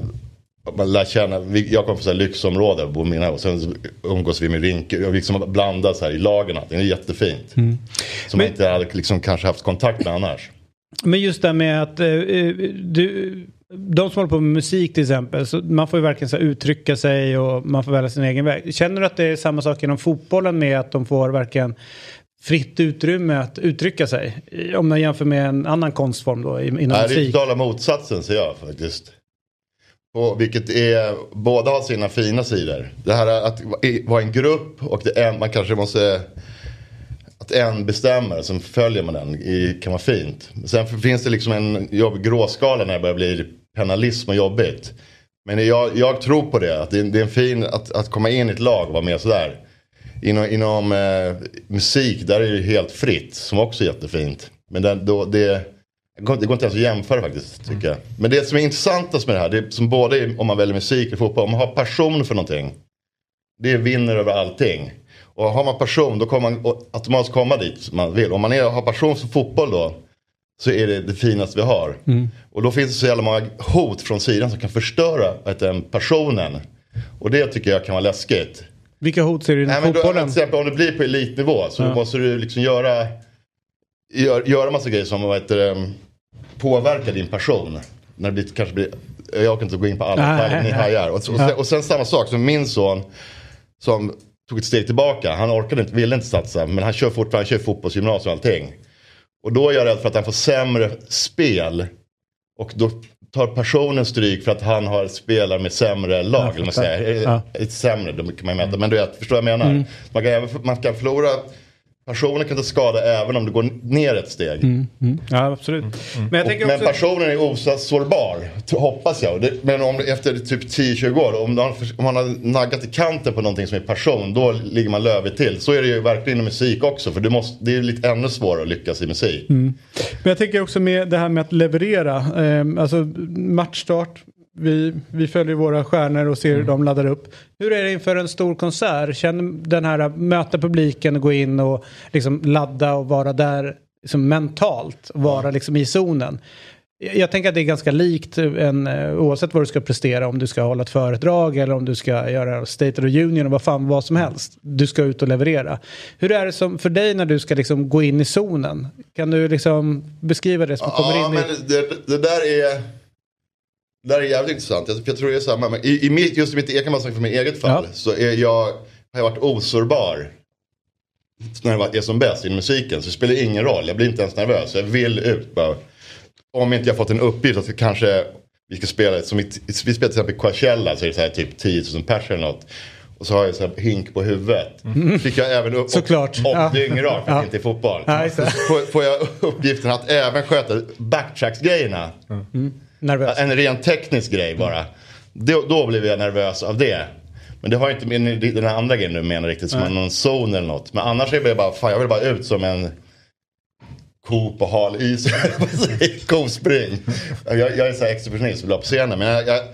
man lär känna, jag kommer från lyxområde och bor mina och sen umgås vi med Rinke och liksom blandas här i lagen. och allting. Det är jättefint. Mm. Som man inte hade liksom kanske haft kontakt med annars. Men just det med att eh, eh, du, de som håller på med musik till exempel, så man får ju verkligen så uttrycka sig och man får välja sin egen väg. Känner du att det är samma sak inom fotbollen med att de får verkligen fritt utrymme att uttrycka sig? Om man jämför med en annan konstform då i- inom Nej, det är musik. totala motsatsen ser jag faktiskt. Och vilket är, båda har sina fina sidor. Det här att vara en grupp och det man kanske måste, att en bestämmer, sen följer man den, i, kan vara fint. Sen finns det liksom en jobbig gråskala när det börjar bli penalism och jobbigt. Men jag, jag tror på det, att det är, det är en fin, att, att komma in i ett lag och vara med sådär. Inom, inom eh, musik, där är det helt fritt, som också är jättefint. Men den, då, det, det går inte ens att jämföra faktiskt, tycker jag. Men det som är intressantast med det här, det är som både om man väljer musik och fotboll, om man har passion för någonting. Det vinner över allting. Och har man passion, då kommer man automatiskt komma dit man vill. Om man är, har passion för fotboll då, så är det det finaste vi har. Och då finns det så jävla många hot från sidan som kan förstöra vet, du, passionen. Och det tycker jag kan vara läskigt. Vilka hot ser du inom men då, till fotbollen? exempel om det blir på elitnivå så Ja. måste du liksom göra, gör, göra massa grejer som vad heter, påverkar din passion. När det blir, kanske blir, jag kan inte gå in på alla Nej, ni hajar. Och, och, Ja. sen, och sen samma sak som min son som tog ett steg tillbaka. Han orkade inte, ville inte satsa men han kör fortfarande, han kör fotbollsgymnasium och allting. Och då är jag rädd för att han får sämre spel. Och då tar personen stryk för att han har spelare med sämre lag. Vad man säger. Ja. Sämre, då kan man mäta. Men du vet, förstår vad jag menar? Mm. Man, kan, man kan förlora, personen kan ta skada även om du går ner ett steg. Mm, mm. Ja, absolut. Men jag Och, tänker men också... personen är osårbar, hoppas jag. Det, men om, efter typ 10-20 år, om, man- om man har naggat i kanten på någonting som är passion, då ligger man lövigt till. Så är det ju verkligen inom musik också, för det, måste, det är lite ännu svårare att lyckas i musik. Mm. Men jag tänker också med det här med att leverera. Eh, alltså matchstart. Vi, vi följer våra stjärnor och ser hur de laddar upp. Hur är det inför en stor konsert? Känner den här att möta publiken och gå in och liksom ladda och vara där liksom mentalt. Vara liksom i zonen. Jag tänker att det är ganska likt en, eh, oavsett vad du ska prestera. Om du ska hålla ett föredrag eller om du ska göra State of the Union och vad fan vad som helst. Du ska ut och leverera. Hur är det som för dig när du ska liksom gå in i zonen? Kan du liksom beskriva det som kommer Ja, in i... det, det där är... Det där är jävligt intressant. Jag, jag tror det är samma. Men i, i mitt, just i mitt, jag kan bara säga för mitt eget fall. Så är jag, har jag varit osårbar. När det var- är som bäst inom musiken. Så det spelar ingen roll. Jag blir inte ens nervös. Jag vill ut bara. Om inte jag fått en uppgift att kanske vi ska spela. Som i, vi spelar till exempel Coachella. Så är det så här typ 10 000 pers eller något. Och så har jag så här hink på huvudet. Fick jag även upp Såklart. och, Ja. och dyngrak för Ja. inte är fotboll. Ja, får, får jag uppgiften att även sköta backtracks-grejerna. Nervös. En ren teknisk grej bara. Då, då blev jag nervös av det. Men det har inte med den här andra grejen du menar riktigt som Nej. någon zon eller något. Men annars är det bara, fan jag vill bara ut som en ko på hal is. Kospring. Jag, jag är så här exhibitionist vill ha på scenen. Men, jag, jag,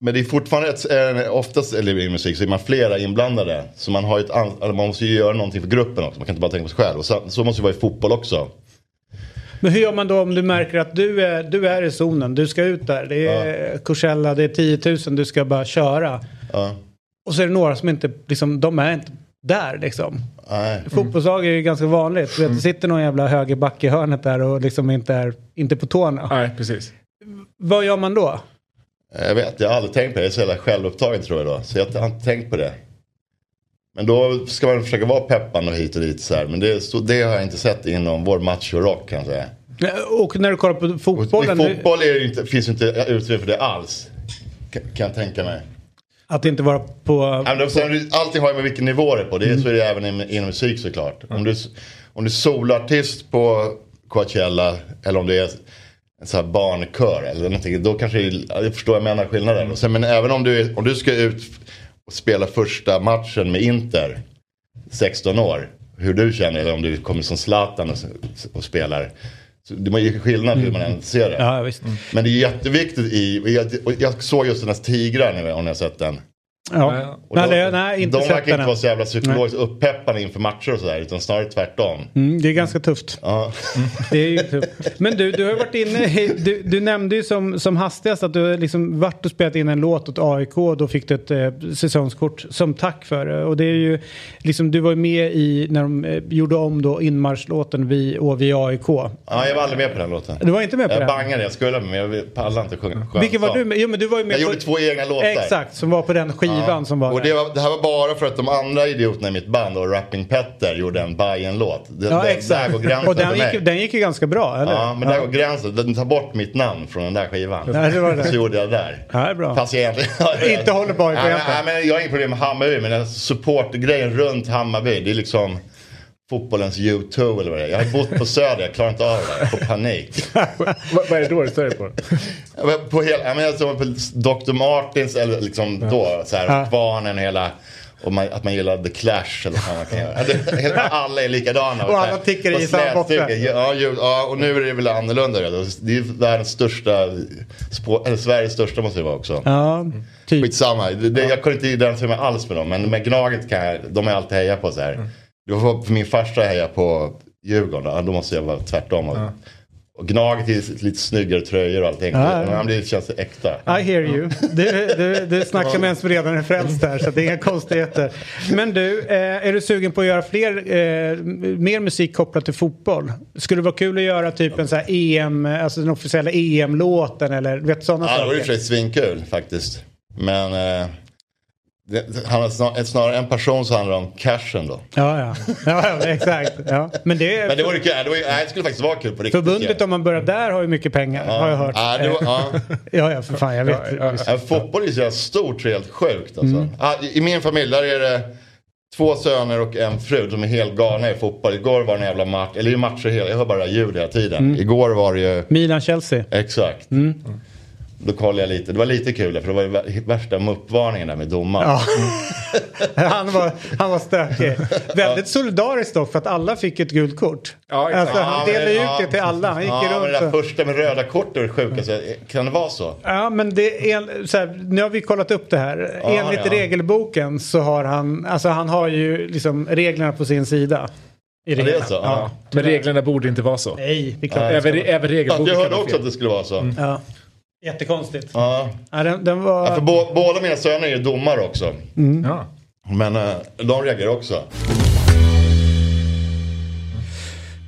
men det är fortfarande ett, oftast eller i musik så är man flera inblandade. Så man har ett man måste ju göra någonting för gruppen också. Man kan inte bara tänka på sig själv. Och så, så måste det vara i fotboll också. Men hur gör man då om du märker att du är, du är i zonen, du ska ut där. Det är Coachella, det är 10 000, du ska bara köra. Ja. Och så är det några som inte, liksom, de är inte där liksom. Nej. Fotbollslag är ju ganska vanligt. Du vet, det sitter någon jävla högerback i hörnet där och liksom inte är inte på tårna. Nej, precis. Vad gör man då? Jag vet, jag har aldrig tänkt på det. Jag är så jävla självupptagen tror jag då. Så jag har inte tänkt på det. Men då ska man försöka vara peppande och hit och dit så här. Men det, så, det har jag inte sett inom vår macho-rock kan jag säga. Och när du kollar på fotbollen, I fotboll är det inte, finns inte utrymme för det alls. Kan, kan jag tänka mig. att inte vara på... Ja, då- sen, allting har ju med vilken nivå det är på. Det är, Så är det även inom, inom musik såklart. Om du, om du solartist på Coachella eller om det är en sån här barnkör eller någonting. Då kanske jag förstår jag menar skillnaden. Och sen, men även om du, om du ska ut och spela första matchen med Inter. 16 år. Hur du känner om du kommer som Zlatan och, och spelar. Så det är ju skillnad hur man än ser det. Ja, visst. Men det är jätteviktigt i, jag, jag såg just den här Tigrar nu om ni har sett den. Ja. Nej, de, det, nej, inte de verkar inte vara så jävla psykologiskt uppeppande inför matcher och sådär utan snarare tvärtom. Mm, det är ganska tufft. Ja. Det är tufft. Men du, du har varit inne, du, du nämnde ju som, som hastigast att du liksom varit och spelat in en låt åt AIK och då fick du ett eh, säsongskort som tack för det. Och det är ju, liksom, du var ju med i när de eh, gjorde om då inmarschlåten Vi och vi AIK. ja, jag var aldrig med på den låten. Du var inte med på jag den? bangade, jag skulle men jag pallade inte sjunga. Vilken var du med? Jo men du var ju med Jag på... gjorde två egna låtar. Exakt, som var på den skivan som var Och det, var, det här var bara för att de andra idioterna i mitt band och Rapping Petter gjorde en Bajen-låt. Det- Ja det- exakt. Där går gränsen Och den mig. gick, den gick ju ganska bra, eller? Ja, men där går gränsen. Den tar bort mitt namn från den där skivan. Ja, det var det. Så gjorde jag det där. Ja, det är bra. Fast jag egentligen... Inte håller på Nej, nej, men Jag har inget problem med Hammarby, men den supportgrejen runt Hammarby, det är liksom fotbollens U2 eller vad det är. Jag har bott på Söder, jag klarar inte av det. Jag får panik. Vad vad är det då du stör på? Ja, men På hela, jag som på Dr. Martins eller liksom då, så här, Ja. Kvarnen och hela och man, att man gillar The Clash eller vad man kan göra. Alla är likadana. Och alla tickar i Och samma slätstycken. Ja, ja, och nu är det väl annorlunda. redan. Det är världens största, eller Sveriges största måste det vara också. Ja, typ. Skitsamma, det, det, jag kunde inte identifiera mig alls med dem. Men med Gnaget kan jag, de har jag alltid hejat på så här. För min farsa heja på Djurgården, ja, då måste jag vara tvärtom. Och, och Gnaget är lite snyggare tröjor och allting. Ja, ja. Men det känns äkta. I hear you. Du, du, du snackar med en som redan är frälst där så det är inga konstigheter. Men du, eh, är du sugen på att göra fler, eh, mer musik kopplat till fotboll? Skulle det vara kul att göra typ en så här EM, alltså den officiella EM-låten eller vet sådana Ja, det vore i och saker? för sig svinkul faktiskt. Men eh, det, han har snar, snarare en person så handlar det om cashen då. Ja, ja. ja, ja exakt. Ja. Men det är Men det vore kul, det, vore, nej, det skulle faktiskt vara kul på riktigt. förbundet om man börjar där har ju mycket pengar har jag hört. Ja, det var, ja. ja, ja, för fan jag vet. Ja, fotboll är så jävla stort så helt sjukt alltså. Mm. Ja, i, I min familj där är det två söner och en fru som är helt galna i fotboll. Igår var det en jävla match, eller det är matcher hela, jag hör bara ljud hela tiden. Mm. Igår var det ju, Milan-Chelsea. exakt. Mm. Då kollade jag lite, det var lite kul för det var ju vär- värsta muppvarningen där med domaren. Ja. han, var, han var stökig. Väldigt solidariskt dock för att alla fick ett gult kort. Ja, exakt. alltså, han Ja, delade men- ut det till alla. Han gick ja, ju men runt det där och... första med röda kort är det sjukaste. Kan det vara så? Ja men det är, så här, nu har vi kollat upp det här. Ja, Enligt ja. regelboken så har han, alltså han har ju liksom reglerna på sin sida. I Ja, det är så? Ja. Men reglerna borde inte vara så. Nej, det är klart. Nej. det ska Även, vara. även Ja, regelboken jag hörde också fel. att det skulle vara så. Ja. Jättekonstigt. Ja. Ja, den, den var... Ja, för bå- båda mina söner är domare också. Ja. Men eh, de reagerar också.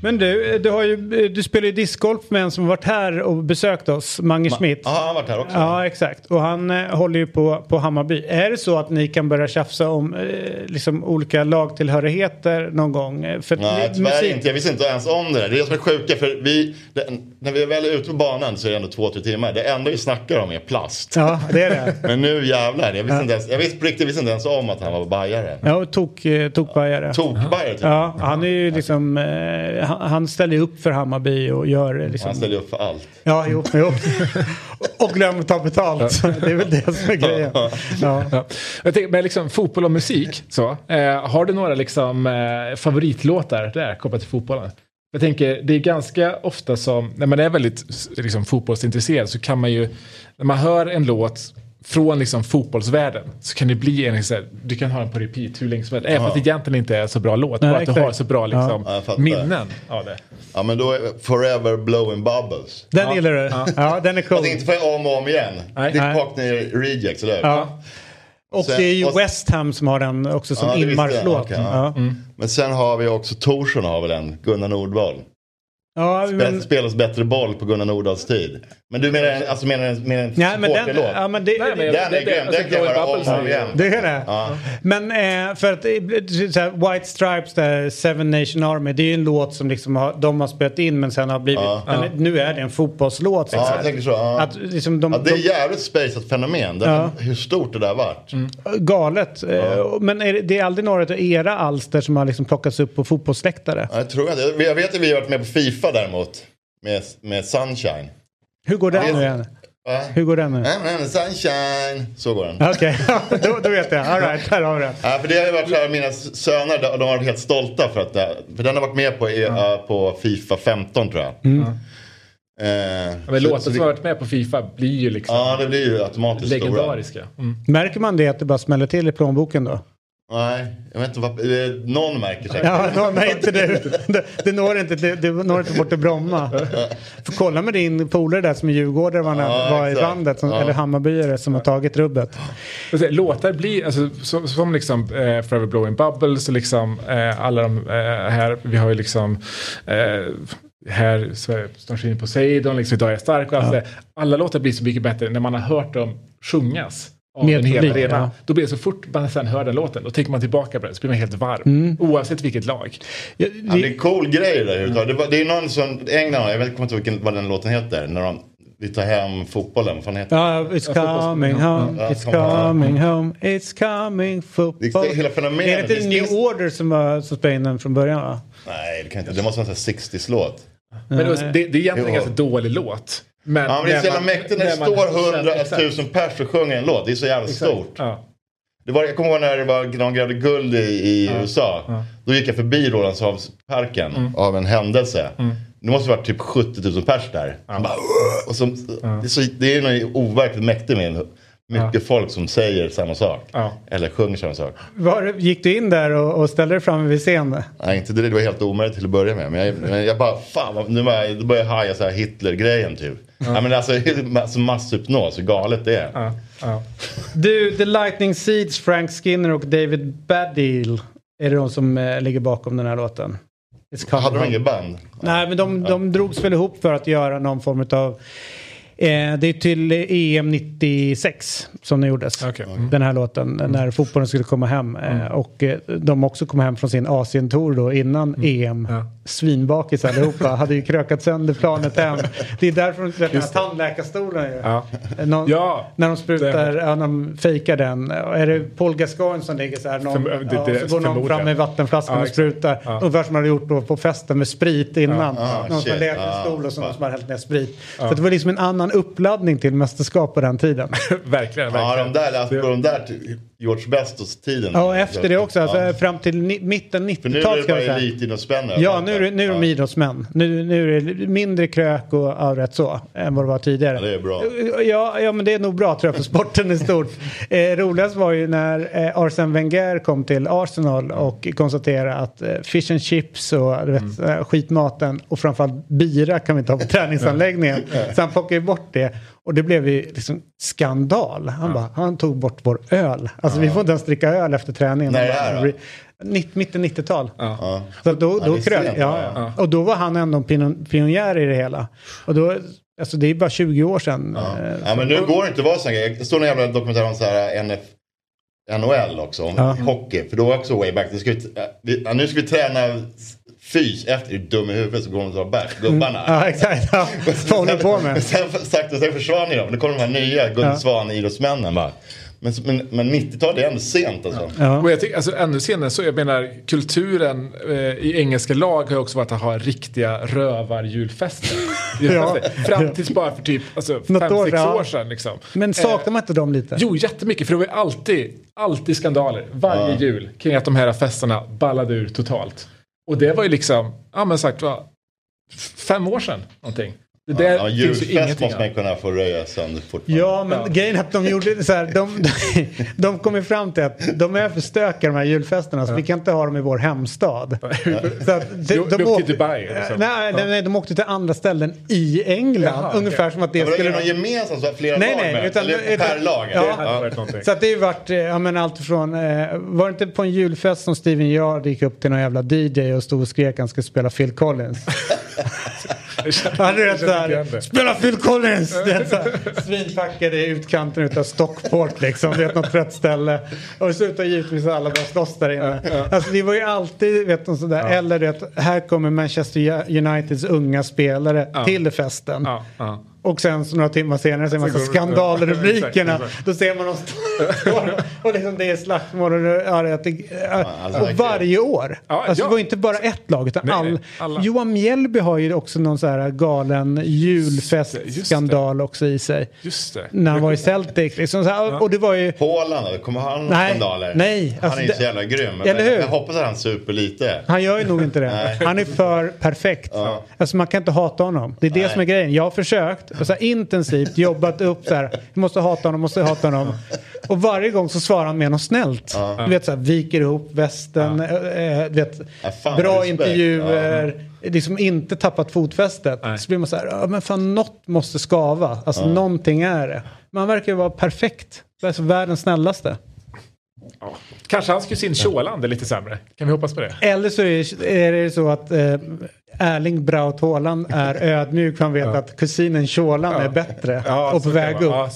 Men du, du, har ju, du spelar ju discgolf med en som har varit här och besökt oss, Mange Schmidt. Ja, han har varit här också. Ja, exakt. Och han eh, håller ju på, på Hammarby. Är det så att ni kan börja tjafsa om eh, liksom olika lagtillhörigheter någon gång? Eh, För Nej, tyvärr musik- inte. Jag visste inte ens om det där. Det är det som är sjuka. För vi, det, när vi är väl ute på banan så är det ändå två, tre timmar. Det enda vi snackar om är plast. Ja, det är det. Men nu jävlar. Jag visste, inte ens, jag visste på riktigt visste inte ens om att han var bajare. Ja, och tok, eh, tokbajare. Tokbajare typ. Ja, han är ju liksom, eh, han, ställer ju upp för Hammarby och gör eh, liksom... Han ställer upp för allt. Ja, jo, jo. och glömmer att ta betalt. Det är väl det som är grejen. Ja. Ja. Jag tänker, men liksom fotboll och musik, så, eh, har du några liksom, eh, favoritlåtar där kopplat till fotbollen? Jag tänker, det är ganska ofta som, när man är väldigt liksom, fotbollsintresserad så kan man ju, när man hör en låt från liksom, fotbollsvärlden så kan det bli en, så här, du kan ha den på repeat hur länge som helst. Även fast det egentligen inte är så bra låt, Nej, bara att du har så bra liksom, Ja, minnen av det. Ja men då är Forever Blowing Bubbles. Den gillar du? Ja, den är cool. Alltså inte för om och om igen. Nej. det är Nej. Cockney Rejects, eller hur? Ja. Och Sen- det är ju och- West Ham som har den också som Ja, inmarschlåt. Okej, ja. ja. Men sen har vi också Torsson har väl en, Gunnar Nordvall. Ja, men, Spelas bättre boll på Gunnar Nordahls tid. Men du menar en, alltså menar en, menar en ja, men den, ja, men det, Nej, men- Den är Det- det- grym, den kan jag höra om och är- igen. det är det. Ja. Men eh, för att eh, så här, White Stripes, där, Seven Nation Army, det är ju en låt som liksom har, de har spelat in men sen har blivit, Ja. men nu är det en fotbollslåt. Ja, jag tänker så. Ja. Att, liksom, de, Ja, det är jävligt spacet fenomen. Ja. Hur stort det där varit. galet. Eh, Men är det, det är aldrig några av era alster som har liksom plockats upp på fotbollsläktare? Ja, jag tror inte. Jag vet att vi har varit med på Fifa däremot. Med, med Sunshine. Hur går Ja, den det- nu igen? Va? Hur går den nu? I'm sunshine. Så går den. Okej, då, då vet jag. All right, där har vi det. Ja, för det har ju varit så här, mina söner, de har varit helt stolta för att för den har varit med på, eh, på Fifa 15 tror jag. Mm. Eh, Men låtar som har varit med på Fifa blir ju liksom Ja, det blir ju automatiskt legendariska. Mm. Märker man det att det bara smäller till i plånboken då? Nej, jag vet inte vad, någon märker säkert. Ja, no, nej inte du. Det, det, når inte, det, det når inte bort till Bromma. Får kolla med din polare där som är djurgårdare var, Ja, var i bandet, som, Ja. eller Hammarbyare som har tagit rubbet. Låtar blir, alltså, som, som liksom eh, Forever Blowing Bubbles och liksom eh, alla de eh, här, vi har ju liksom eh, här, så- Starshine Poseidon, liksom Idag är jag stark och allt det. Alla låtar blir så mycket bättre när man har hört dem sjungas. Av Med en hel publik, arena. ja. Då blir det så fort man sen hör den låten, då tänker man tillbaka på den så blir man helt varm. Mm. Oavsett vilket lag. Ja, Ja, det är det, en cool grej där överhuvudtaget. Det, var- det är någon som, England, jag vet inte vilken, vad den låten heter. När de, vi tar hem fotbollen, vad fan heter ja, it's coming home, Ja, it's coming home, it's coming football. Det är hela fenomenet. Är det inte Det New Order som, var, som spelade in den från början va? Nej, det kan inte. Det måste vara en sån här 60s-låt. Men det, det, det är egentligen en ganska dålig låt. Men Ja, men det är så jävla mäktigt när det står hundra Exakt. tusen pers och sjunger en låt. Det är så jävla Exakt. stort. Ja. Det var, jag kommer ihåg när det var, de grävde guld i, i USA. Då gick jag förbi Rålambshovsparken Mm. av en händelse. Det måste ha varit typ 70 000 pers där. Som bara, och som, det, är så, det är något overkligt mäktigt med mycket folk som säger samma sak. Ja. Eller sjunger samma sak. Var, gick du in där och, och ställde dig framme vid scenen? Nej, inte det. Det var helt omöjligt till att börja med. Men jag, men jag bara, fan, nu var jag, haja så här Hitler-grejen typ. Ja. men alltså, alltså masshypnos, hur galet det är. Ja, ja. Du, The Lightning Seeds, Frank Skinner och David Baddiel är det de som eh, ligger bakom den här låten. Hade de inget band? Nej, men de, de drogs väl ihop för att göra någon form av det är till EM 96 som den gjordes. Okej. Mm. Den här låten när fotbollen skulle komma hem. Eh, och eh, de också kom hem från sin Asien-tour då innan EM. Ja. Svinbakis allihopa. hade ju krökat sönder planet hem. Det är därför de släpper tandläkarstolen ju. Ja. Någon, Ja, när de sprutar, ja, när de fejkar den. Är det Paul Gascoigne som ligger så här? Någon, Förm- det- ja, det- så går någon fram med vattenflaskan Ja, och sprutar. Ja. Ungefär som man hade gjort då på festen med sprit innan. Ja, någon som har legat i en Ja, stol och så någon som har hällt ner sprit. Så det var liksom en annan uppladdning till mästerskap på den tiden. verkligen, Ja, verkligen. de där, alltså, på de där George Bestos-tiden. Ja, och efter det också. Alltså, Ja. Fram till ni, mitten För nu är 90-tal det bara säga. elitidrottsspänner. Ja, nu nu, nu är de ja. idrottsmän. Nu, nu är det mindre krök och ja, rätt så än vad det var tidigare. Ja, det är bra. Ja, ja men det är nog bra tror jag för sporten i stort. eh, roligast var ju när eh, Arsene Wenger kom till Arsenal och konstaterade att eh, fish and chips och vet, mm. Eh, skitmaten och framförallt bira kan vi inte ha på träningsanläggningen. så han plockade ju bort det. Och det blev ju liksom skandal. Han, ja. bara, han tog bort vår öl. Alltså ja. vi får inte ens dricka öl efter träningen. Nej, bara, mitten 90-tal. Ja. Så då, då ja, krön, ja. Och då var han ändå en pionjär i det hela. Och då, alltså det är bara 20 år sedan. Ja, eh, ja men nu går det inte att vara sån grej. Det står en jävla dokumentär om så här eh, NF, NHL också, om ja. hockey. För då var också way back. Det ska vi, eh, nu ska vi träna fys efter. Är du dum i huvudet så går de och tar bärs, mm. gubbarna. Ja exakt. Ja. Vad håller på med? Sen, sagt, sen försvann ju de. Nu kommer de här nya Gunde ja. Svan-idrottsmännen bara. Men, men, men 90-talet är ändå sent alltså. Ja. Och jag tycker, alltså, ännu senare så, jag menar, kulturen eh, i engelska lag har ju också varit att ha riktiga rövarjulfester. Ja. Fram tills bara för typ alltså, Något fem, år, sex ja. år sedan. Liksom. Men saknar man inte dem lite? Jo, jättemycket. För det var ju alltid, alltid skandaler varje jul kring att de här festerna ballade ur totalt. Och det var ju liksom, ja men sagt vad, f- fem år sedan någonting. Det där Ja, julfest måste man ju kunna få röja sönder fortfarande. Ja, men Ja. grejen är att de gjorde det så här. De, de, de kom ju fram till att de är för stökiga de här julfesterna så vi kan inte ha dem i vår hemstad. Så att de, Du- du åkte till Dubai, liksom. Nej, nej, nej, de åkte till andra ställen i England. Jaha, ungefär okej. som att det Ja, men är skulle... det någon gemensam så flera Nej, lag nej, med? utan- Eller utan- per lag? Ja. Någonting. Så att det har ju varit, eh, ja men allt från, eh, var det inte på en julfest som Steven Gerrard gick upp till någon jävla DJ och stod och skrek att han skulle spela Phil Collins? Han är såhär, spela Phil Collins! Så Svinpackade i utkanten utav Stockport liksom, det är något trött ställe. Och det slutar givetvis alla börjar slåss där inne. Alltså det var ju alltid, vet du, sådär, eller det, här kommer Manchester Uniteds unga spelare till festen. Och sen så några timmar senare ser man Så så skandalrubrikerna. Ja, Då ser man dem stå och liksom det är slagsmål. Och, alltså, och varje år. Alltså. Det var inte bara ett lag utan all. Johan Mjällby har ju också någon så här galen julfestskandal också i sig. Just det. När han var i Celtic. Liksom så här, Och det var ju... Haaland? Kommer han ha Nej, skandaler? nej, Han alltså är ju så det- jävla grym. Eller hur? Jag hoppas att han super lite. Han gör ju nog inte det. Han är för perfekt. Alltså man kan inte hata honom. Det är det som är grejen. Jag har försökt och så här intensivt jobbat upp så här. Vi måste hata honom, måste hata honom. Och varje gång så svarar han med något snällt. Du vet så här, viker ihop västen. du vet, Ja, bra respekt. intervjuer. Liksom inte tappat fotfästet. Nej. Så blir man så här, ja, men fan något måste skava. Alltså någonting är det. Man verkar ju vara perfekt. Alltså världens snällaste. Ja. Kanske hans kusin Tjåland är lite sämre. Kan vi hoppas på det? Eller så är det, så att eh, Erling Braut Haaland är ödmjuk för han vet att kusinen Tjåland är bättre och på väg upp. Ja,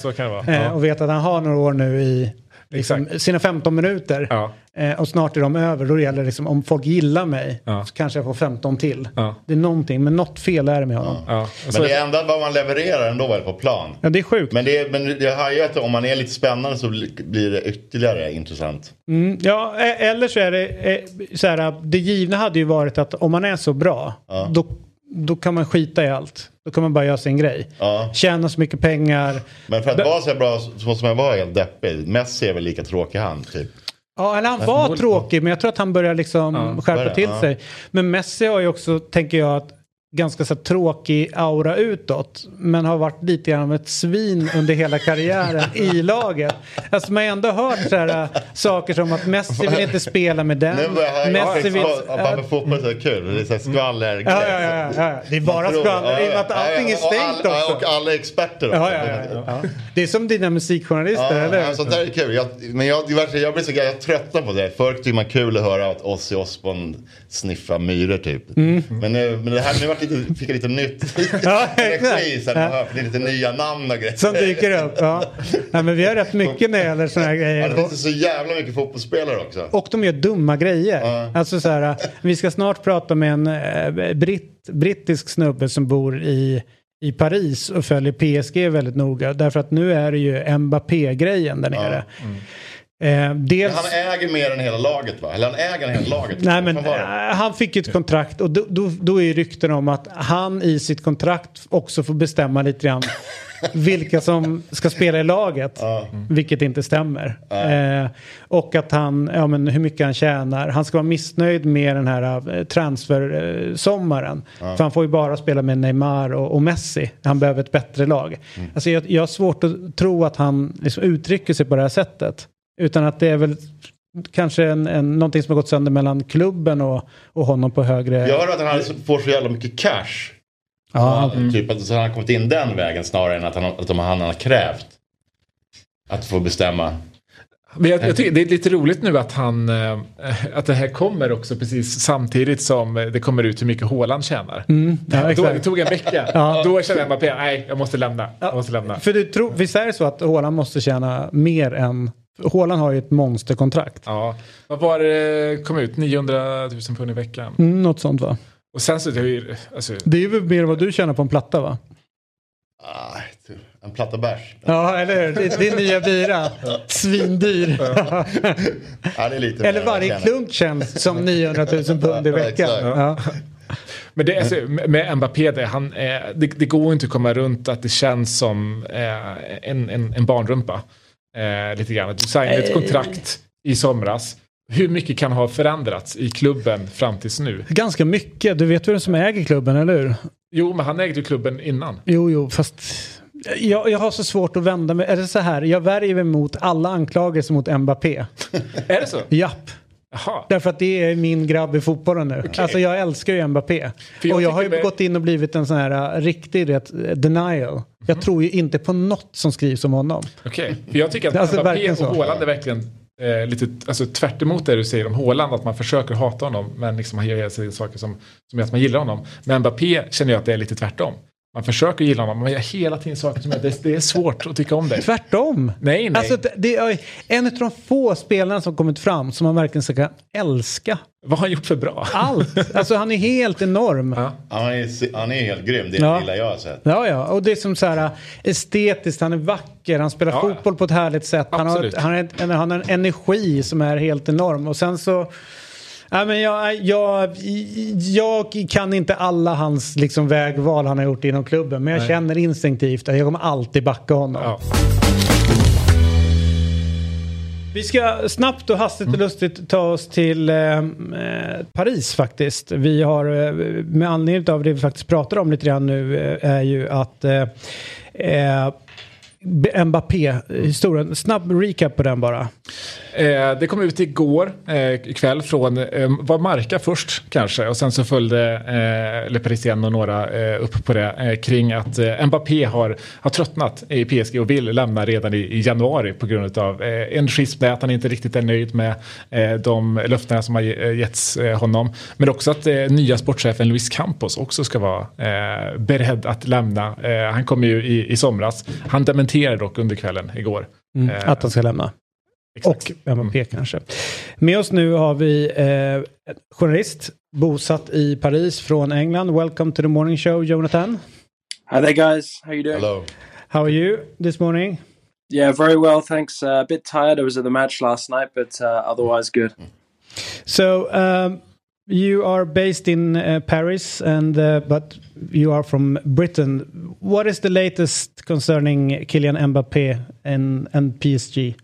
Ja. och vet att han har några år nu i liksom, sina 15 minuter. Ja. Eh, och snart är de över. Då gäller det liksom om folk gillar mig Ja. så kanske jag får 15 till. Ja. Det är någonting, men något fel är det med honom. Ja. Och så Men det är ändå vad man levererar ändå väl på plan. Ja, det är sjukt. Men det, men jag har ju att om man är lite spännande så blir det ytterligare intressant. Mm, ja, e- eller så är det eh, så här, det givna hade ju varit att om man är så bra, då, då kan man skita i allt. Då kan man bara göra sin grej. Ja. Tjäna så mycket pengar. Men för att vara så bra så som jag var helt deppig. Messi är väl lika tråkig han typ. Ja, eller han var tråkig, men jag tror att han börjar liksom skärpa börjar, till ja. sig. Men Messi har ju också, tänker jag, att ganska så tråkig aura utåt. Men har varit lite grann av ett svin under hela karriären i laget. Alltså man har ändå hört så här, äh, saker som att Messi vill inte spela med den. Messi vill... att med fotboll är så kul. Det är så här skvaller. Ja, ja, ja, ja. Det är bara skvaller i och med att allting är stängt också. och alla experter också. Ja. Det är som dina musikjournalister, eller ja, sånt där är kul. Jag, men jag, det jag blir så jag tröttnar på det. Förr tyckte man kul att höra att Ozzy Osbourne sniffar myror typ. Mm. Men, nu, men det här nu vart fick jag lite nytt Ja, energi. här, Ja. Det är lite nya namn och grejer. Som dyker upp. Ja. Nej, men vi har rätt mycket när det gäller sådana här Ja, grejer. det finns så jävla mycket fotbollsspelare också. Och de gör dumma grejer. Alltså så här, vi ska snart prata med en eh, britt, brittisk snubbe som bor i, i Paris och följer PSG väldigt noga. Därför att nu är det ju Mbappé-grejen där nere. Eh, dels... han äger mer än hela laget va? Eller han äger hela laget. Nej men eh, han fick ett kontrakt och då, då, då är rykten om att han i sitt kontrakt också får bestämma lite grann vilka som ska spela i laget. Vilket inte stämmer. Eh, och att han, ja men hur mycket han tjänar. Han ska vara missnöjd med den här eh, transfersommaren. För han får ju bara spela med Neymar och, och Messi. Han behöver ett bättre lag. Alltså jag, jag har svårt att tro att han liksom uttrycker sig på det här sättet. Utan att det är väl kanske en, en, någonting som har gått sönder mellan klubben och, och honom på högre... Jag hörde att han får så jävla mycket cash. Ja, Ja, typ att så han har kommit in den vägen snarare än att han, att de, han har krävt. Att få bestämma. Men jag, jag tycker det är lite roligt nu att han, eh, att det här kommer också precis samtidigt som det kommer ut hur mycket Haaland tjänar. Mm, ja, Då, det tog en vecka. Ja. Då kände jag Mbappé, nej jag måste lämna. Jag måste lämna. För du tror, visst är det så att Haaland måste tjäna mer än... Haaland har ju ett monsterkontrakt. Ja. Vad var det kom ut? 900 000 pund i veckan. Mm, något sånt va? Och sen så, det är ju, alltså, Det är ju mer vad du tjänar på en platta va? Ah, typ, en platta bärs. Ja, eller hur? Det, det är nya bira. Svindyr. Ja, det är lite eller varje klunk känns som 900 000 pund i Ja, veckan. Ja. Men det, alltså, med Mbappé, det, han, eh, det, det går inte att komma runt att det känns som eh, en, en, en barnrumpa. Eh, lite grann. Du signade ett kontrakt i somras. Hur mycket kan ha förändrats i klubben fram tills nu? Ganska mycket. Du vet vem som äger klubben, eller hur? Jo, men han ägde ju klubben innan. Jo, jo, fast jag, jag har så svårt att vända mig. Är det så här, jag värjer mig mot alla anklagelser mot Mbappé. Är det så? Japp. Jaha. Därför att det är min grabb i fotbollen nu. Alltså jag älskar ju Mbappé. Jag och jag har ju med- gått in och blivit en sån här uh, riktig uh, denial. Jag tror ju inte på något som skrivs om honom. Okej, för jag tycker att Alltså, Mbappé och så. Haaland är verkligen eh, lite alltså, tvärt emot det du säger om Haaland. Att man försöker hata honom men liksom han gör sig saker som, som gör att man gillar honom. Men Mbappé känner jag att det är lite tvärtom. Man försöker gilla honom, men jag hela tiden saker som är, det, det är svårt att tycka om det. Tvärtom. Nej, nej. Alltså, det- är en av de få spelarna som kommit fram som man verkligen ska älska. Vad har han gjort för bra? Allt. Alltså han är helt enorm. Ja. Han är, han är helt grym, det är Ja. lilla jag har sett. Ja, Och det är som så här estetiskt, han är vacker, han spelar Ja, ja. fotboll på ett härligt sätt. Han har, han, har ett, han har en energi som är helt enorm. Och sen så... Ja, men jag, jag, jag kan inte alla hans liksom, vägval han har gjort inom klubben. Men jag Nej. känner instinktivt att jag kommer alltid backa honom. Ja. Vi ska snabbt och hastigt och lustigt ta oss till eh, eh, Paris faktiskt. Vi har eh, med anledning av det vi faktiskt pratar om lite grann nu eh, är ju att eh, eh, Mbappé-historien. Eh, Snabb recap på den bara. Eh, det kom ut igår eh, kväll från, eh, var Marca först kanske och sen så följde eh, Le Parisien och några eh, upp på det eh, kring att eh, Mbappé har, har tröttnat i PSG och vill lämna redan i, i januari på grund av eh, en schism där att han inte riktigt är nöjd med eh, de löftena som har eh, getts eh, honom. Men också att eh, nya sportchefen Luis Campos också ska vara eh, beredd att lämna. Eh, han kom ju i, i somras. Han dementerade dock under kvällen igår. Eh, Att han ska lämna. exakt. Och Mbappé kanske. Med oss nu har vi eh, journalist bosatt i Paris från England. Welcome to the morning show, Jonathan. Hi there, guys. How you doing? Hello. How are you this morning? Yeah, very well, thanks. Uh, a bit tired. I was at the match last night, but uh, otherwise good. So um, you are based in uh, Paris, and uh, but you are from Britain. What is the latest concerning Kylian Mbappé and and PSG?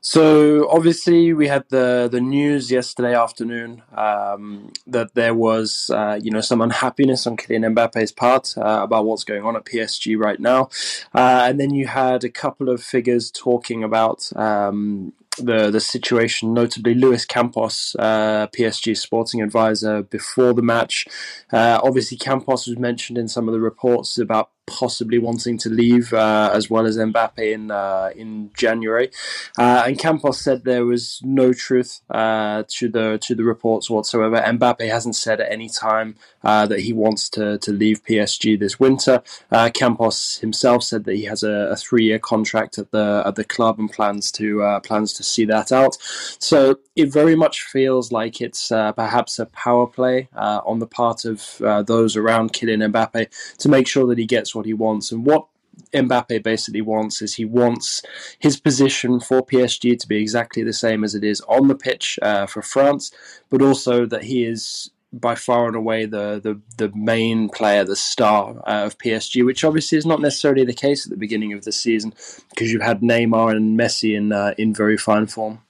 So obviously, we had the the news yesterday afternoon um, that there was, uh, you know, some unhappiness on Kylian Mbappe's part uh, about what's going on at PSG right now, uh, and then you had a couple of figures talking about. Um, the the situation, notably Luis Campos, uh, PSG sporting advisor, before the match. Uh, obviously, Campos was mentioned in some of the reports about possibly wanting to leave, uh, as well as Mbappe in uh, in January. Uh, and Campos said there was no truth uh, to the to the reports whatsoever. Mbappe hasn't said at any time uh, that he wants to to leave PSG this winter. Uh, Campos himself said that he has a, a three year contract at the at the club and plans to plans to see that out. So it very much feels like it's perhaps a power play on the part of those around Kylian Mbappe to make sure that he gets what he wants and what. Mbappe basically wants is he wants his position for PSG to be exactly the same as it is on the pitch uh, for France, but also that he is by far and away the the, the main player, the star uh, of PSG, which obviously is not necessarily the case at the beginning of the season because you had Neymar and Messi in uh, in very fine form.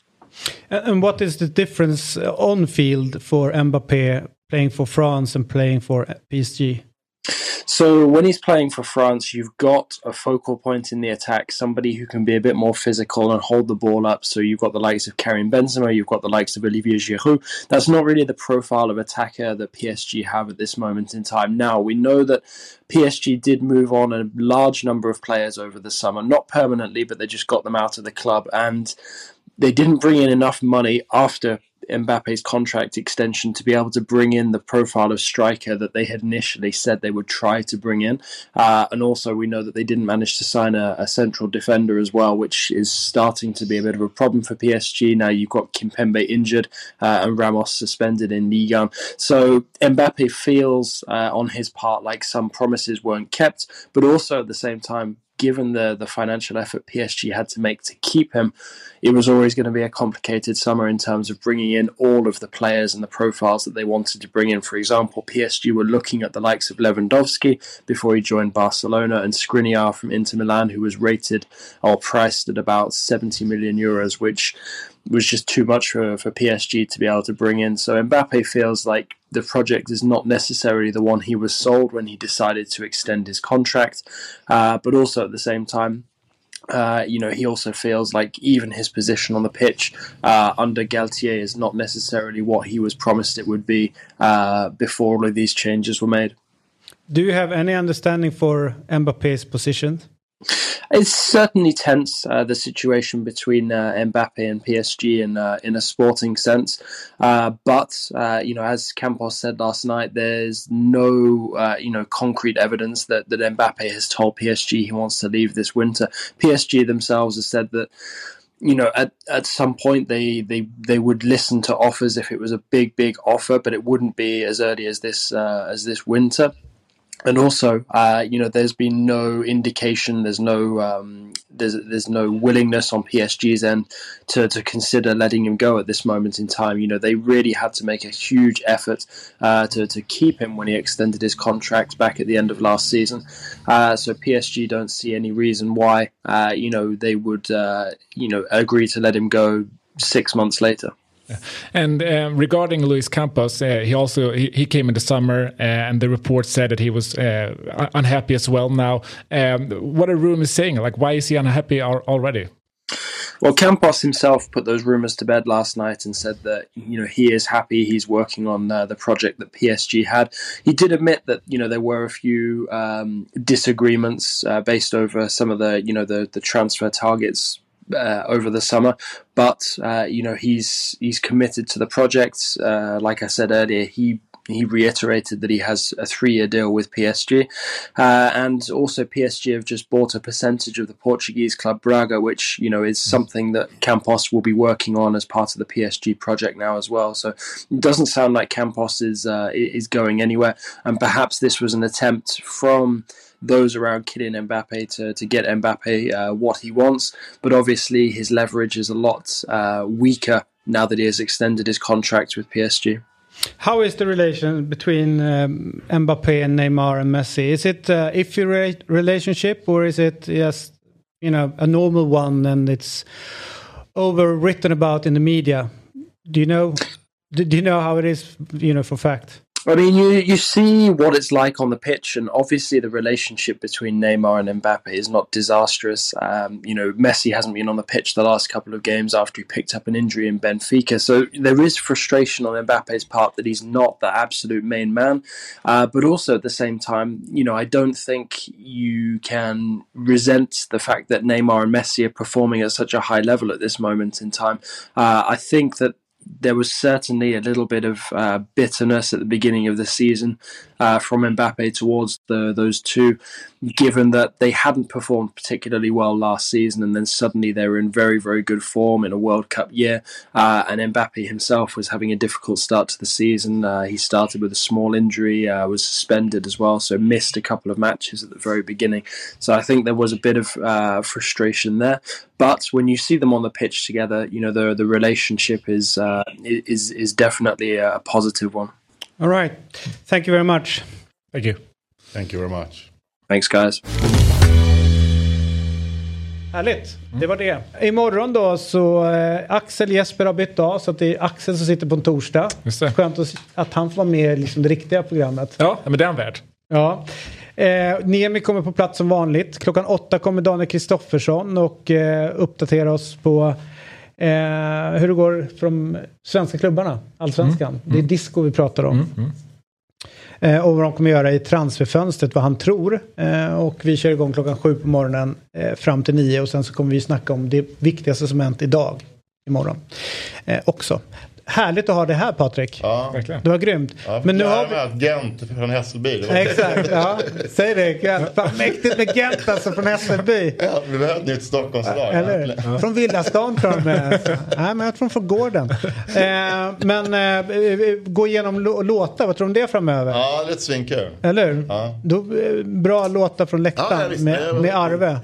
And what is the difference uh, on field for Mbappé playing for France and playing for PSG? So when he's playing for France, you've got a focal point in the attack, somebody who can be a bit more physical and hold the ball up. So you've got the likes of Karim Benzema, you've got the likes of Olivier Giroud. That's not really the profile of attacker that PSG have at this moment in time. Now we know that PSG did move on a large number of players over the summer, not permanently, but they just got them out of the club and they didn't bring in enough money after Mbappe's contract extension to be able to bring in the profile of striker that they had initially said they would try to bring in. Uh, and also, we know that they didn't manage to sign a, a central defender as well, which is starting to be a bit of a problem for PSG. Now you've got Kimpembe injured uh, and Ramos suspended in Ligue 1. So Mbappe feels uh, on his part like some promises weren't kept, but also at the same time, given the the financial effort PSG had to make to keep him, it was always going to be a complicated summer in terms of bringing in all of the players and the profiles that they wanted to bring in. For example, PSG were looking at the likes of Lewandowski before he joined Barcelona and Skriniar from Inter Milan, who was rated or priced at about 70 million euros, which was just too much for, for PSG to be able to bring in. So Mbappe feels like the project is not necessarily the one he was sold when he decided to extend his contract, uh, but also at the same time, uh, you know, he also feels like even his position on the pitch uh, under Galtier is not necessarily what he was promised it would be uh, before all of these changes were made. Do you have any understanding for Mbappe's position? It's certainly tense uh, the situation between uh, Mbappe and PSG in uh, in a sporting sense, uh, but uh, you know, as Campos said last night, there's no uh, you know concrete evidence that that Mbappe has told PSG he wants to leave this winter. PSG themselves have said that you know at, at some point they, they they would listen to offers if it was a big big offer but it wouldn't be as early as this as this winter and also, uh, you know, there's been no indication, there's no, um, there's there's no willingness on PSG's end to, to consider letting him go at this moment in time. You know, they really had to make a huge effort uh, to to keep him when he extended his contract back at the end of last season. Uh, so PSG don't see any reason why, uh, you know, they would, uh, you know, agree to let him go six months later. And uh, regarding Luis Campos, uh, he also he, he, came in the summer, uh, and the report said that he was uh, unhappy as well. Now, um, what are rumors saying? Like, why is he unhappy already? Well, Campos himself put those rumors to bed last night and said that you know he is happy. He's working on uh, the project that PSG had. He did admit that you know there were a few um, disagreements uh, based over some of the you know the the transfer targets uh, over the summer. But uh, you know he's he's committed to the project. Uh, like I said earlier, he he reiterated that he has a three-year deal with PSG, uh, and also PSG have just bought a percentage of the Portuguese club Braga, which you know is something that Campos will be working on as part of the PSG project now as well. So it doesn't sound like Campos is uh, is going anywhere, and perhaps this was an attempt from those around Kylian Mbappe to, to get Mbappe uh, what he wants. But obviously, his leverage is a lot uh, weaker now that he has extended his contract with PSG. How is the relation between um, Mbappe and Neymar and Messi? Is it uh, iffy re relationship or is it just you know a normal one and it's overwritten about in the media? Do you know? Do, do you know how it is? You know for fact. I mean, you you see what it's like on the pitch, and obviously the relationship between Neymar and Mbappe is not disastrous. Um, you know, Messi hasn't been on the pitch the last couple of games after he picked up an injury in Benfica, so there is frustration on Mbappe's part that he's not the absolute main man. Uh, but also at the same time, you know, I don't think you can resent the fact that Neymar and Messi are performing at such a high level at this moment in time. Uh, I think that there was certainly a little bit of uh, bitterness at the beginning of the season uh, from Mbappe towards the, those two, given that they hadn't performed particularly well last season, and then suddenly they were in very, very good form in a World Cup year. Uh, and Mbappe himself was having a difficult start to the season. Uh, he started with a small injury, uh, was suspended as well, so missed a couple of matches at the very beginning. So I think there was a bit of uh, frustration there. But when you see them on the pitch together, you know the the relationship is uh, is is definitely a positive one. All right. Thank you very much. Thank you. Thank you very much. Thanks guys. Härligt, det var det. Imorgon då så eh, Axel Jesper har bytt av så att det är Axel som sitter på en torsdag. Just det. Skönt att, att han får vara med i liksom det riktiga programmet. Ja, men det är han värd. Ja. Eh, Nemi kommer på plats som vanligt. Klockan åtta kommer Daniel Kristoffersson och eh, uppdatera oss på eh, hur det går för de svenska klubbarna, allsvenskan. Mm. Det är disco vi pratar om. Mm. Mm. Eh, och vad de kommer göra i transferfönstret, vad han tror. Eh, och vi kör igång klockan sju på morgonen eh, fram till nio och sen så kommer vi snacka om det viktigaste som hänt idag, imorgon eh, också. Härligt att ha det här Patrik. Ja, verkligen. Det var grymt. Ja, Men nu har vi... Gent från Hässelby. Det Exakt, ja. Säg det. Gent. Fan, mäktigt med Gent alltså från Hässelby. Ja, vi behöver ett nytt Stockholmslag. Eller ja. Från Villastan tror jag med. Nej, men jag tror från gården. Eh, men eh, gå igenom låtar, vad tror du om det framöver? Ja, det är svinkul. Eller ja. Då, eh, Bra låtar från läktaren ja, med, med Arve.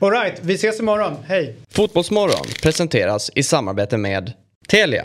Alright, vi ses imorgon. Hej! Fotbollsmorgon presenteras i samarbete med Telia.